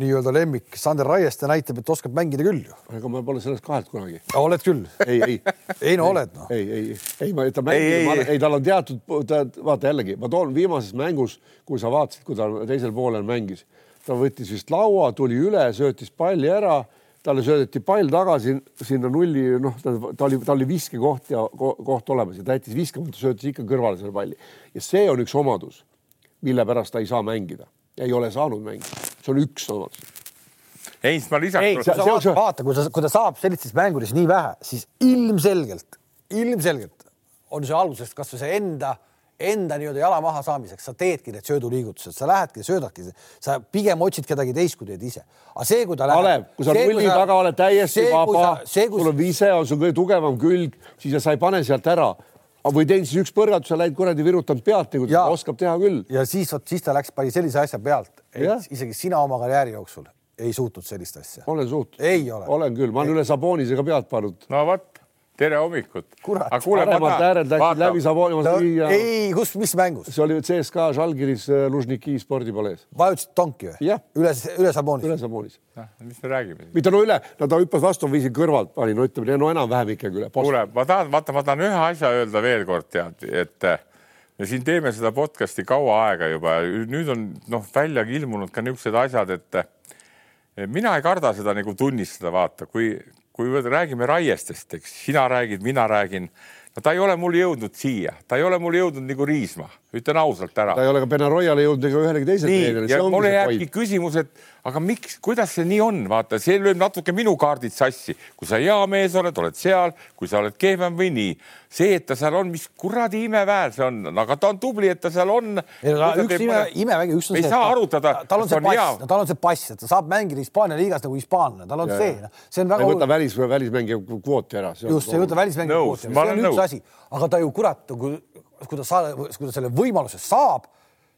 nii-öelda lemmik Sander Raieste näitab, et oskab mängida küll ju. ega ma pole sellest kahelt kunagi. oled küll? ei, ei. ei no oled noh. ei, ei, ei, ma, ta mängib, ei, tal on teatud, vaata jällegi, ma toon viimases mängus, kui sa vaatasid, kui ta teisel poolel mängis, ta võttis vist laua, tuli üle, söötis palli ära talle söödeti pall tagasi sinna nulli, noh, ta oli, tal oli viskekoht ja koht olemas ja ta jättis viskamata, söötis ikka kõrvale selle palli ja see on üks omadus, mille pärast ta ei saa mängida, ei ole saanud mängida, see on üks omadus. ei, ma lisaks. ei, sa vaata, vaata, kui ta, kui ta saab sellistes mängudes nii vähe, siis ilmselgelt, ilmselgelt on see algusest kasvõi see enda enda nii-öelda jala maha saamiseks, sa teedki need sööduliigutused, sa lähedki, söödadki, sa pigem otsid kedagi teist, kui teed ise. aga see, kui ta läheb. Kalev, kui sa nulli taga oled täiesti vaba, sul on vise, on sul kõige tugevam külg, siis sa ei pane sealt ära või teinud siis üks põrgatus ja läinud kuradi virutanud pealt, nagu ta oskab teha küll. ja siis vot siis ta läks, pani sellise asja pealt, et isegi sina oma karjääri jooksul ei suutnud sellist asja. olen suutnud. ei ole. olen küll, ma olen üle Sabonisega pealt pannud. no vot, tere hommikut. Kurat, paremalt äärelt läksid läbi Saboni, ma sain viia, ei, kus, mis mängus? see oli CSKA Žalgiris äh, Lužniki spordipalees, vajutasid tonki või üle, üle Sabonis üle? Sabonis. mis me räägime? mitte no üle, no ta hüppas vastu, viisin kõrvalt, panin, no ütleme, no enam-vähem ikkagi üle. kuule, ma tahan, vaata, ma tahan ühe asja öelda veel kord tead, et äh, me siin teeme seda podcast'i kaua aega juba, nüüd on noh, välja ilmunud ka niisugused asjad, et äh, mina ei karda seda nagu tunnistada, vaata, kui, kui me räägime raiestest, eks sina räägid, mina räägin, no ta ei ole mul jõudnud siia, ta ei ole mul jõudnud nagu Riisma, ütlen ausalt ära. Ta ei ole ka Benaroyale jõudnud ega ühelegi teisele treenerile, see jääbki küsimus, et aga miks, kuidas see nii on, vaata, see lööb natuke minu kaardid sassi, kui sa hea mees oled, oled seal, kui sa oled kehvem või nii. see, et ta seal on, mis kuradi imeväär see on, aga ta on tubli, et ta seal on. üks ime, imevägi, üks on Me ei see, saa arutada, tal on see pass, tal on see pass, et ta saab mängida Hispaania liigas nagu hispaanlane, tal on Ja, see. ja., see on väga ei võta välis, välismängija kvooti ära. just, ei võta välismängija kvooti, ma see on üks asi, aga ta ju kurat, kui, kui ta saa-, kui ta selle võimaluse saab,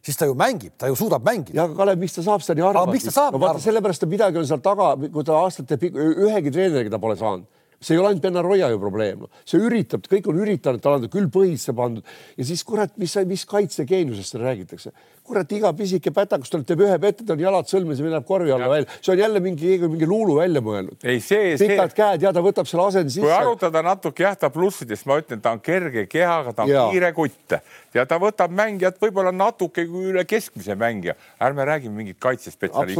siis ta ju mängib, ta ju suudab mängida. ja aga Kalev, miks ta saab seda nii harva? miks ta saab no vaata sellepärast et midagi on seal taga, kui ta aastate pikk, ühegi treeneriga ta pole saanud. see ei ole ainult Benaroya ju probleem, see üritab, kõik on üritanud, tal on küll põhisse pandud ja siis kurat, mis, mis kaitsegeeniusest seal räägitakse. kurat, iga pisike pätakus tal teeb ühe pette, tal on jalad sõlmes ja läheb korvi alla välja, see on jälle mingi, mingi luulu välja mõelnud. ei, see, see, pikad käed ja ta võtab selle asendi kui sisse. arutada natuke jah, ta plussidest ma ütlen, ta on kerge kehaga, ta on Jaa. kiire kutt ja ta võtab mängijat võib-olla natuke üle keskmise mängija, ärme räägime mingit kaitsespetsialisti.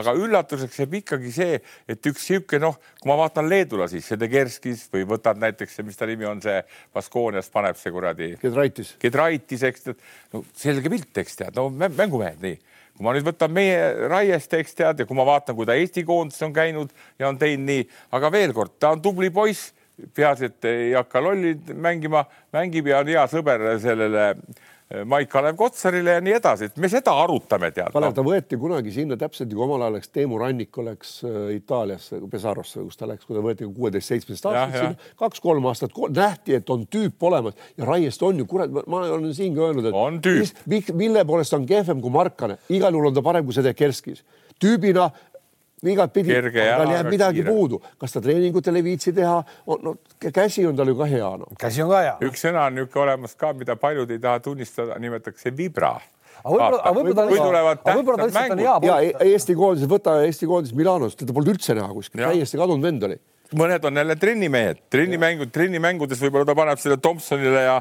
Aga üllatuseks jääb ikkagi see, et üks sihuke noh, kui ma vaatan leedulasi, see Degerskis või võtad näiteks, mis ta nimi on, see Baskoonias paneb see kuradi Kedraitis. Gedraitis, eks tead, no selge pilt, eks tead, no mä- mängumehed nii. kui ma nüüd võtan meie Raiest, eks tead, ja kui ma vaatan, kui ta Eesti koondises on käinud ja on teinud nii, aga veel kord, ta on tubli poiss, peaasi, et ei hakka lolli mängima, mängib ja on hea sõber sellele eh, Maik-Kalev Kotsarile ja nii edasi, et me seda arutame, tead Kalev, ta võeti kunagi sinna täpselt nagu omal ajal läks Teemu Rannik läks äh, Itaaliasse, Pesarosse, kus ta läks, kui ta võeti kuueteist-seitsmeteist sinna, kaks-kolm aastat nähti, et on tüüp olemas ja Raiest on ju kurat, ma olen siin ka öelnud, et On tüüp. mille poolest on kehvem kui Markane, igal juhul on ta parem kui see Dekerskis. tüübina igatpidi, jalaga, jääb midagi kiire. puudu, kas ta treeningutel ei viitsi teha, no käsi on tal ju ka hea no.. käsi on ka hea. üks sõna on niisugune olemas ka, mida paljud ei taha tunnistada, nimetatakse vibra. aga võib-olla, aga võib-olla aga ta lihtsalt on hea ja. E- Eesti koondis, võta Eesti koondis Milanost, teda polnud üldse näha kuskil, täiesti kadunud vend oli mõned on jälle trennimehed, trennimängud, trennimängudes võib-olla ta paneb selle Thompsonile ja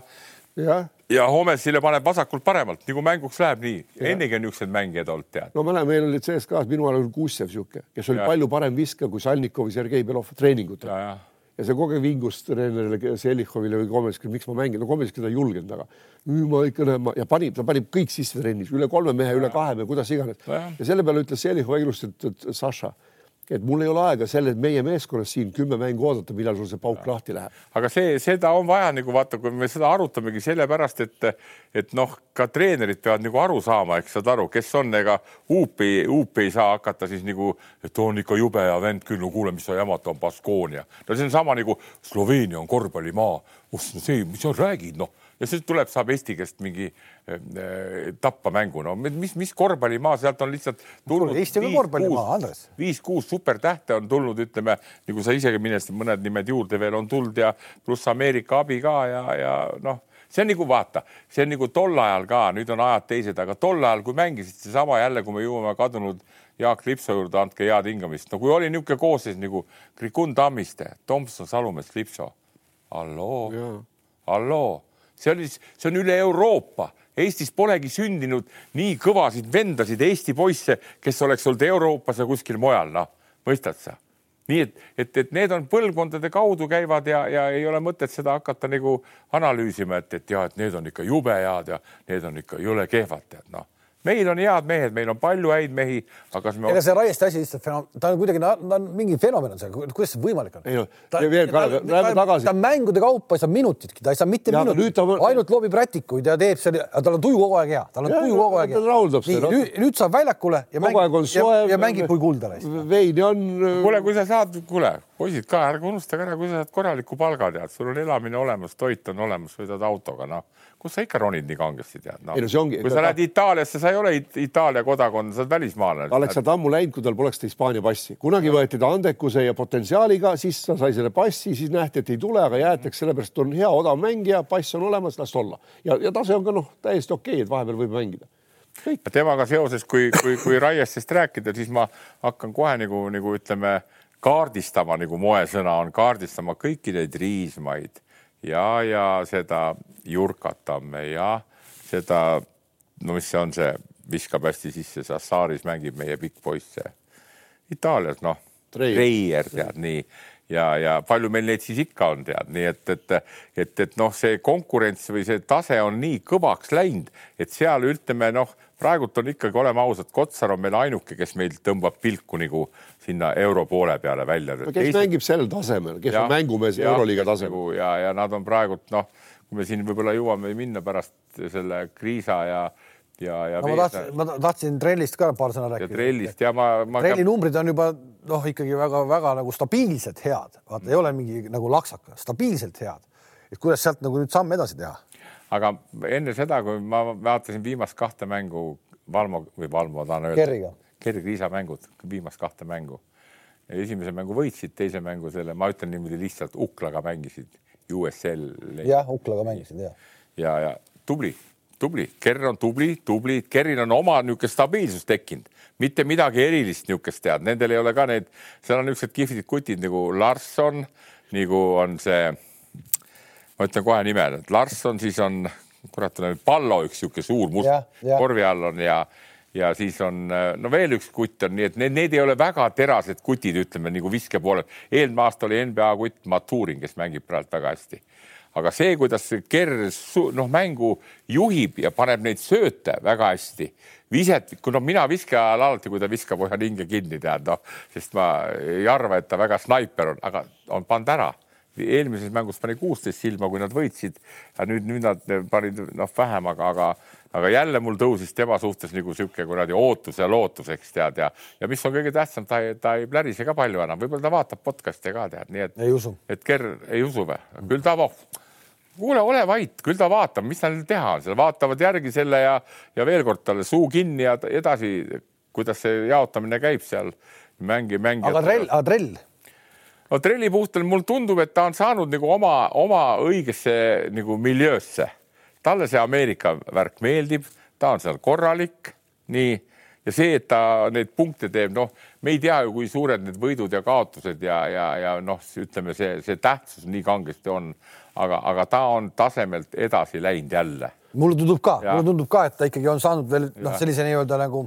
jah ja Homesile paneb vasakult paremalt, nagu mänguks läheb nii. ennegi on niisugused mängijad olnud, tead. no ma näen, meil oli CSKA-s minu ajal oli Kuusev sihuke, kes oli Ja. ja. palju parem viskaja kui Salnikov või Sergei Belov treeningutel ja, ja, ja ja see kogu aeg vingus treenerile Selichovile või Komelskile, miks ma mängin, no Komelski ta ei julgenud, aga nüüd ma ikka näen ja panib, ta panib kõik sisse trennis, üle kolme mehe, üle kahe mehe, kuidas iganes ja selle peale ütles Selichov ilusti, et, et Saša, et mul ei ole aega selle meie meeskonnas siin kümme mängu oodata, millal sul see pauk lahti läheb. aga see, seda on vaja nagu vaata, kui me seda arutamegi sellepärast, et, et noh, ka treenerid peavad nagu aru saama, eks saad aru, kes on, ega huupi, huupi ei saa hakata siis nagu, et on ikka jube hea vend küll, no kuule, mis sa jamad, on Baskoonia. no see on sama nagu Sloveenia on korvpallimaa, see, mis sa räägid, noh ja siis tuleb, saab Eesti käest mingi äh, äh, tappamängu, no mis, mis korvpallimaa, sealt on lihtsalt tulnud. Viis-kuus supertähte on tulnud, ütleme nagu sa isegi minest mõned nimed juurde veel on tulnud ja pluss Ameerika abi ka ja, ja noh, see on nagu vaata, see on nagu tol ajal ka, nüüd on ajad teised, aga tol ajal, kui mängisid seesama jälle, kui me jõuame kadunud Jaak Lipso juurde, andke head hingamist, no kui oli niisugune koosseis nagu Krikun Tammiste, Tomson, Salumees, Lipso. halloo, halloo, see oli, see on üle Euroopa Eestis polegi sündinud nii kõvasid vendasid Eesti poisse, kes oleks olnud Euroopas ja kuskil mujal, noh, mõistad sa? nii et, et, et need on põlvkondade kaudu käivad ja, ja ei ole mõtet seda hakata nagu analüüsima, et, et ja et need on ikka jube head ja need on ikka jõle kehvad, tead noh. Meil on head mehed, meil on palju häid mehi, aga kas me ega see Raieste asi lihtsalt fenomen, ta on kuidagi, ta on mingi fenomen on see, kuidas see võimalik on Ei no, ta, ja veel, Kalev, läheme tagasi. ta mängude kaupa ei saa minutitki, ta ei saa mitte Ja, minutit ta-, ainult loobib rätikuid ja teeb selle, tal on tuju kogu aeg hea, tal on Ja, tuju kogu aeg ta rahuldab nii seda. nüüd, nüüd saab väljakule ja kogu aeg on mängib ja, soe. ja mängib kui kulda raisk. veini on. kuule, kui sa saad, kuule, poisid ka, ärge unustage ära, kui sa saad korraliku palga, tead, sul on elamine olemas, toit on olemas, sõidad autoga, noh. Kus sa ikka ronid nii kangesti tead no. Ei no see ongi- kui ta- sa ta- lähed Itaaliasse, sa ei ole It Itaalia kodakond, sa oled välismaalane. ta oleks sealt ammu läinud, kui tal poleks seda Hispaania passi. kunagi võeti ta andekuse ja potentsiaaliga, siis ta sai selle passi, siis nähti, et ei tule, aga jäetakse sellepärast, et on hea odav mängija, pass on olemas, las olla ja, ja tase on ka noh, täiesti okei okay,, et vahepeal võib mängida. temaga seoses, kui, kui, kui Raiestest rääkida, siis ma hakkan kohe nagu, nagu ütleme, kaardistama nagu moesõna on kaardistama kõiki neid Riismaid ja, ja seda Jurkatamme ja seda, no mis see on, see viskab hästi sisse, Sassaaris mängib meie pikk poiss see Itaalias, noh, Treier. Tead nii ja, ja palju meil neid siis ikka on, tead, nii et, et, et, et noh, see konkurents või see tase on nii kõvaks läinud, et seal ütleme noh, praegult on ikkagi, oleme ausad, Kotsar on meil ainuke, kes meil tõmbab pilku nagu sinna euro poole peale välja. kes mängib sellel tasemel, kes Jah, on mängumees jah, Euroliiga tasemel. ja, ja nad on praegult noh, kui me siin võib-olla jõuame minna pärast selle Kriisa ja, ja, ja no ma tahtsin, ma tahtsin trellist ka paar sõna ja rääkida. trellist ja ma, ma trelli numbrid on juba noh, ikkagi väga-väga nagu stabiilselt head, vaata ei ole mingi nagu laksaka, stabiilselt head. et kuidas sealt nagu nüüd samm edasi teha? Aga enne seda, kui ma vaatasin viimast kahte mängu Valmo või Valmo tahan öelda. Kerri Kriisa mängud, viimast kahte mängu. esimese mängu võitsid, teise mängu selle, ma ütlen niimoodi lihtsalt Uklaga mängisid USL. jah, Uklaga mängisid ja. ja, ja tubli, tubli, Kerr on tubli, tubli, Kerril on oma niisugune stabiilsus tekkinud, mitte midagi erilist niisugust tead, nendel ei ole ka neid, seal on niisugused kihvtid kutid nagu Larsson, nagu on see, ma ütlen kohe nime, Larsson, siis on, kurat, on Pallo üks niisugune suur must korvi all on ja ja siis on no veel üks kutt on nii, et need, need ei ole väga terased kutid, ütleme nagu viske poolel. eelmine aasta oli NBA kutt Maturin, kes mängib praegu väga hästi. aga see, kuidas su- noh, mängu juhib ja paneb neid sööte väga hästi, viset, kui noh, mina viske ajal alati, kui ta viskab, hoian hinge kinni, tead noh, sest ma ei arva, et ta väga snaiper on, aga on pannud ära eelmises mängus pani kuusteist silma, kui nad võitsid ja nüüd, nüüd nad panid noh, vähem, aga, aga, aga jälle mul tõusis tema suhtes nagu sihuke kuradi ootus ja lootus, eks tead ja, ja mis on kõige tähtsam, ta ei, ta ei plärise ka palju enam, võib-olla ta vaatab podcast'e ka tead, nii et, ei usu. et Kerr ei usu või, küll ta voh, kuule, ole vait, küll ta vaatab, mis tal teha on seal, vaatavad järgi selle ja, ja veel kord talle suu kinni ja edasi, kuidas see jaotamine käib seal mängi, mängi. aga trell, aga trell no trelli puhtul mulle tundub, et ta on saanud nagu oma, oma õigesse nagu miljöösse. talle see Ameerika värk meeldib, ta on seal korralik, nii ja see, et ta neid punkte teeb, noh, me ei tea ju, kui suured need võidud ja kaotused ja, ja, ja noh, ütleme, see, see tähtsus nii kangesti on, aga, aga ta on tasemelt edasi läinud jälle. mulle tundub ka, mulle tundub ka, et ta ikkagi on saanud veel noh, sellise nii-öelda nagu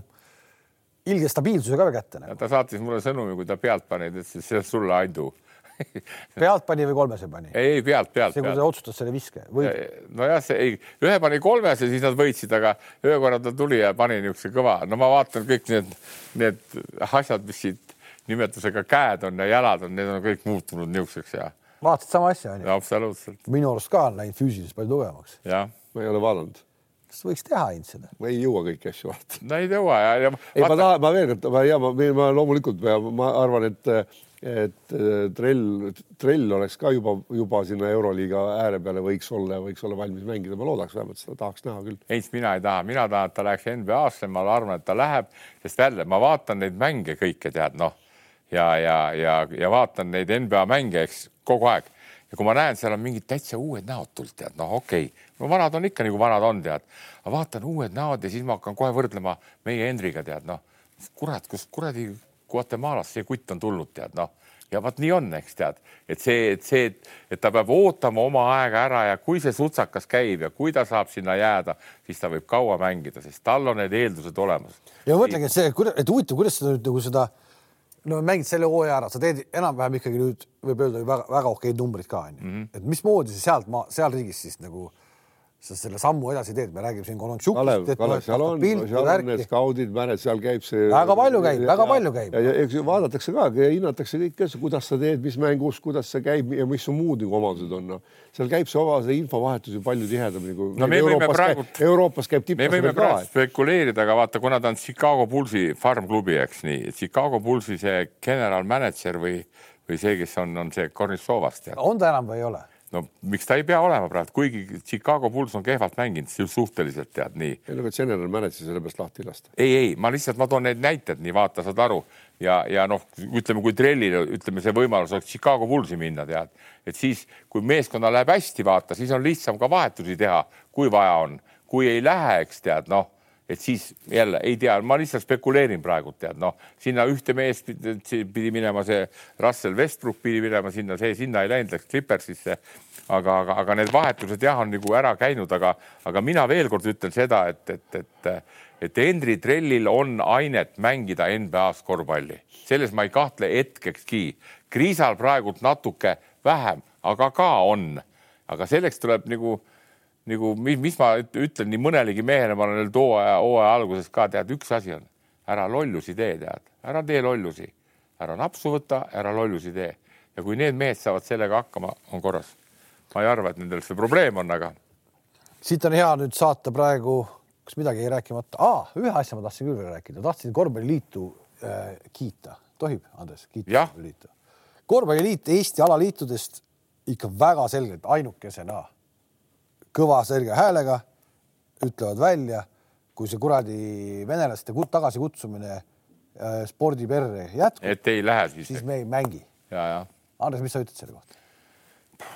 ilge stabiilsuse ka kätte nagu. ta saatis mulle sõnumi, kui ta pealt pani, ta ütles, et see on sulle, Aidu. Pealt pani või kolmese pani? ei, pealt, pealt, see, kui ta otsustas selle viske või nojah, see ei, ühe pani kolmes ja siis nad võitsid, aga ühe korra ta tuli ja pani niisuguse kõva, no ma vaatan kõik need, need asjad, mis siit nimetusega käed on ja jalad on, need on kõik muutunud niisuguseks ja, vaatasid sama asja onju ja absoluutselt. Minu arust ka on läinud füüsiliselt palju tugevamaks. jah, ma ei ole vaadanud, kas võiks teha ainult seda? ma ei jõua kõiki asju vaadata. no ei jõua ja, ja ei, ma tahan, ma veel kord, ma ja ma, ma loomulikult ja ma arvan, et, et äh, trell, trell oleks ka juba, juba sinna Euroliiga ääre peale võiks olla ja võiks olla valmis mängida, ma loodaks vähemalt seda, tahaks näha küll. ei, mina ei taha, mina tahan, et ta läheks NBA-sse, ma arvan, et ta läheb, sest jälle ma vaatan neid mänge kõike tead noh ja, ja, ja, ja vaatan neid NBA mänge, eks kogu aeg ja kui ma näen, seal on mingid täitsa uued näod tulnud, tead, noh, okei okay., no vanad on ikka nagu vanad on, tead, aga vaatan uued näod ja siis ma hakkan kohe võrdlema meie Henriga, tead, noh, kurat, kust kuradi Guatemalast see kutt on tulnud, tead, noh. Ja vot nii on, eks tead, et see, et see, et ta peab ootama oma aega ära ja kui see sutsakas käib ja kui ta saab sinna jääda, siis ta võib kaua mängida, sest tal on need eeldused olemas. ja mõtlengi, et see, et huvitav, kuidas sa nüüd nagu seda, no mängid selle hooaja ära, sa teed enam-vähem ikkagi nüüd võib öelda väga-väga okeid numbrid ka onju mm, -hmm. et mismoodi sa sealt maa, seal riigis siis nagu sa selle sammu edasi teed, me räägime siin Kolontšukist. Seal on, seal on need skaudid, märed, seal käib see. Väga palju käib, väga palju käib. ja, eks ju vaadatakse ka ja hinnatakse kõike, kuidas sa teed, mis mängus, kuidas see käib ja mis su muud nagu omadused on no.. seal käib see oma see infovahetus ju palju tihedamini kui No Euroopas praegu- käib, Euroopas käib me võime praegu spekuleerida, aga vaata, kuna ta on Chicago Bullsi farm-klubi, eks nii, Chicago Bullsi see general manager või, või see, kes on, on see Kornissovas tead. on ta enam või ei ole? No miks ta ei pea olema praegu, kuigi Chicago Bulls on kehvalt mänginud suhteliselt tead nii. ei no aga general manager'i selle peast lahti ei lasta. ei, ei, ma lihtsalt, ma toon need näited, nii vaata, saad aru ja, ja noh, ütleme, kui trellil ütleme, see võimalus oleks Chicago Bullsi minna, tead, et siis, kui meeskonnal läheb hästi, vaata, siis on lihtsam ka vahetusi teha, kui vaja on, kui ei lähe, eks tead, noh et siis jälle ei tea, ma lihtsalt spekuleerin praegu tead, noh, sinna ühte meest pidi minema see Russell Westbrook pidi minema sinna, see sinna ei läinud, läks Clippersisse. aga, aga, aga need vahetused jah, on nagu ära käinud, aga, aga mina veel kord ütlen seda, et, et, et, et Henry Trellil on ainet mängida NBA-s korvpalli, selles ma ei kahtle hetkekski. Kriisal praegult natuke vähem, aga ka on, aga selleks tuleb nagu nagu mis, mis ma ütlen nii mõnelegi mehele, ma olen öelnud hooaja, hooaja alguses ka, tead, üks asi on, ära lollusi tee, tead, ära tee lollusi, ära napsu võta, ära lollusi tee. Ja kui need mehed saavad sellega hakkama, on korras. ma ei arva, et nendel see probleem on, aga. siit on hea nüüd saata praegu, kas midagi jäi rääkimata? Ah,, ühe asja ma tahtsin küll veel rääkida, tahtsin korvpalliliitu äh, kiita, tohib, Andres, kiita korvpalliliitu. korvpalliliit Eesti alaliitudest ikka väga selgelt ainukesena kõva selge häälega ütlevad välja, kui see kuradi venelaste tagasikutsumine äh, spordiperre jätkub. et ei lähe siis. siis me ei mängi. Andres, mis sa ütled selle kohta?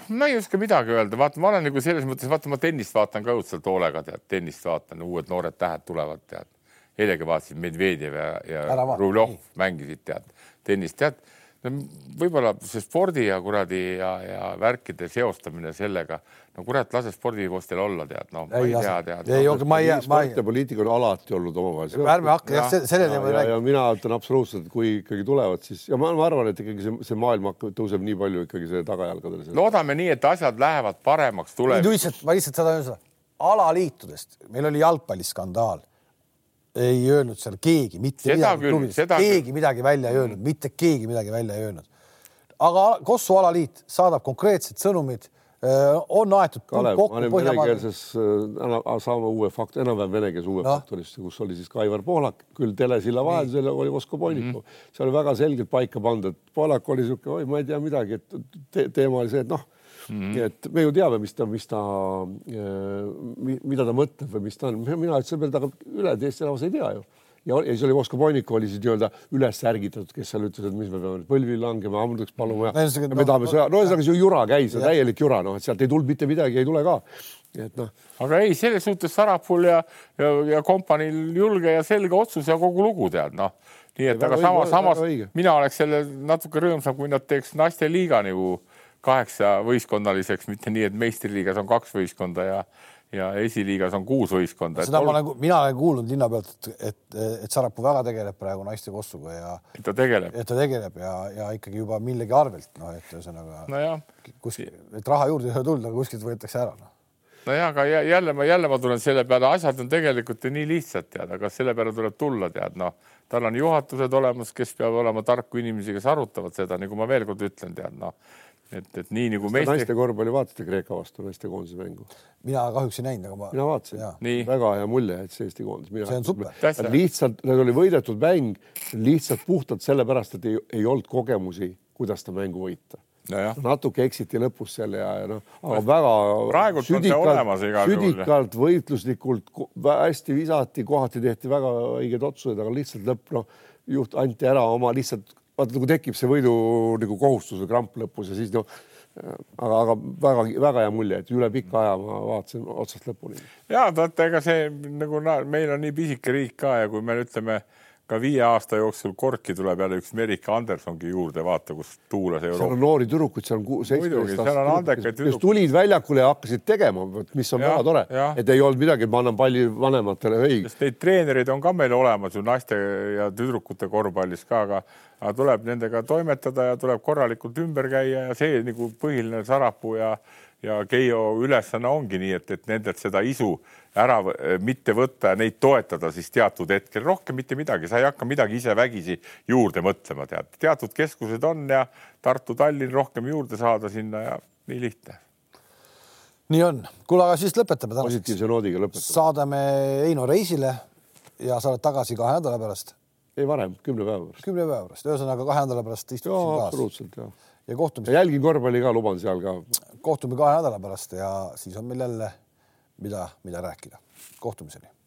ma ei oska midagi öelda, vaata, ma olen nagu selles mõttes, vaata, ma tennist vaatan ka õudselt hoolega, tead, tennist vaatan, uued noored tähed tulevad, tead. eilegi vaatasin Medvedjev ja, ja Rublev mängisid, tead, tennist, tead võib-olla see spordi ja kuradi ja, ja värkide seostamine sellega, no kurat, lase spordipostil olla, tead, noh, ma ei tea, tead. ei, aga ma ei, ma ei. poliitika on alati olnud omavahel. ärme hakka jah, selle teema rääkima. ja mina ütlen absoluutselt, kui ikkagi tulevad, siis ja ma, ma arvan, et ikkagi see, see maailm hakkab, tõuseb nii palju ikkagi see tagajalgadele. loodame nii, et asjad lähevad paremaks tulevikus. lihtsalt, ma lihtsalt seda öelda, alaliitudest, meil oli jalgpalliskandaal ei öelnud seal keegi mitte seda midagi klubidest, keegi küll. midagi välja ei öelnud, mitte keegi midagi välja ei öelnud. aga Kossu alaliit saadab konkreetsed sõnumid on aetud Kalev, ma olin venekeelses äh,, saame uue fakt, enam-vähem venekeelse uue no. faktorisse, kus oli siis ka Aivar Pohlak, küll telesilla vahendusel oli Moskva Poiniku mm. -hmm. see oli väga selgelt paika pandud, Pohlak oli niisugune, oi, ma ei tea midagi, et te teema oli see, et noh Mm -hmm. et me ju teame, mis ta, mis ta, äh, mida ta mõtleb või mis ta on. mina ütlesin veel, aga üle Eesti rahvas ei tea ju. ja, ja siis oli Moskva Poinik oli siis nii-öelda üles ärgitatud, kes seal ütles, et mis me peame põlvili langema, ammendaks paluma ja no, me tahame sõja, no ühesõnaga see jura käis, täielik jura, noh, et sealt ei tulnud mitte midagi, ei tule ka. et noh. aga ei, selles suhtes Sarapul ja, ja, ja kompaniil julge ja selge otsus ja kogu lugu tead, noh nii et, aga samas, samas mina oleks selle natuke rõõmsam, kui nad teeks naisteliiga nagu kaheksa võistkonnaliseks, mitte nii, et meistriliigas on kaks võistkonda ja ja esiliigas on kuus võistkonda. seda ma olen, mina olen kuulnud linna pealt, et, et, et Sarapuu väga tegeleb praegu naiste kossuga ja. et ta tegeleb. et ta tegeleb ja, ja ikkagi juba millegi arvelt, noh, et ühesõnaga no. kuskil, et raha juurde ei saa tulla, aga kuskilt võetakse ära, noh nojah, aga jälle ma jälle ma tulen selle peale, asjad on tegelikult ju nii lihtsad, tead, aga selle peale tuleb tulla, tead, noh, tal on juhatused olemas, kes peavad olema tarku inimesi, kes arutavad seda, nagu ma veel kord ütlen, tead, noh et, et nii nagu meeste. naiste korvpalli vaatasite Kreeka vastu naistekoondise mängu? mina kahjuks ei näinud, aga ma. mina vaatasin, väga hea mulje jättis Eesti koondis. see on super. lihtsalt, need oli võidetud mäng lihtsalt puhtalt sellepärast, et ei, ei olnud kogemusi, kuidas seda mängu võita. No natuke eksiti lõpus seal ja, ja noh, aga väga südikalt, südikalt, võitluslikult, hästi visati, kohati tehti väga õiged otsused, aga lihtsalt lõpp, noh, juht anti ära oma lihtsalt vaata nagu tekib see võidu nagu kohustus või kramp lõpus ja siis noh, aga, aga väga-väga hea mulje, et üle pika aja ma vaatasin otsast lõpuni. ja vaata, ega see nagu meil on nii pisike riik ka ja kui me ütleme ka viie aasta jooksul korki tuleb jälle üks Merike Andersongi juurde, vaata, kus tuulas Euroopa. seal on noori tüdrukuid, seal on seitseteist aastat, kes tulid väljakule ja hakkasid tegema, mis on ja, väga tore, et ei olnud midagi, ma annan palli vanematele, sest neid treenereid on ka meil olemas ju naiste ja tüdrukute korvpallis ka, aga, aga tuleb nendega toimetada ja tuleb korralikult ümber käia ja see nagu põhiline Sarapuu ja ja Keijo ülesanne ongi nii, et, et nendelt seda isu ära mitte võtta ja neid toetada siis teatud hetkel, rohkem mitte midagi, sa ei hakka midagi ise vägisi juurde mõtlema, tead, teatud keskused on ja Tartu, Tallinn rohkem juurde saada sinna ja nii lihtne. nii on, kuule, aga siis lõpetame tänaseks. positiivse noodiga lõpetame. saadame Heino reisile ja sa oled tagasi kahe nädala pärast. Ei varem, kümne päeva pärast. kümne päeva pärast, ühesõnaga kahe nädala pärast istub siin kaasa. absoluutselt jah. ja kohtumiseni. jälgin korvpalli ka, luban seal ka. kohtume kahe nädala pärast ja siis on meil jälle, mida, mida rääkida. kohtumiseni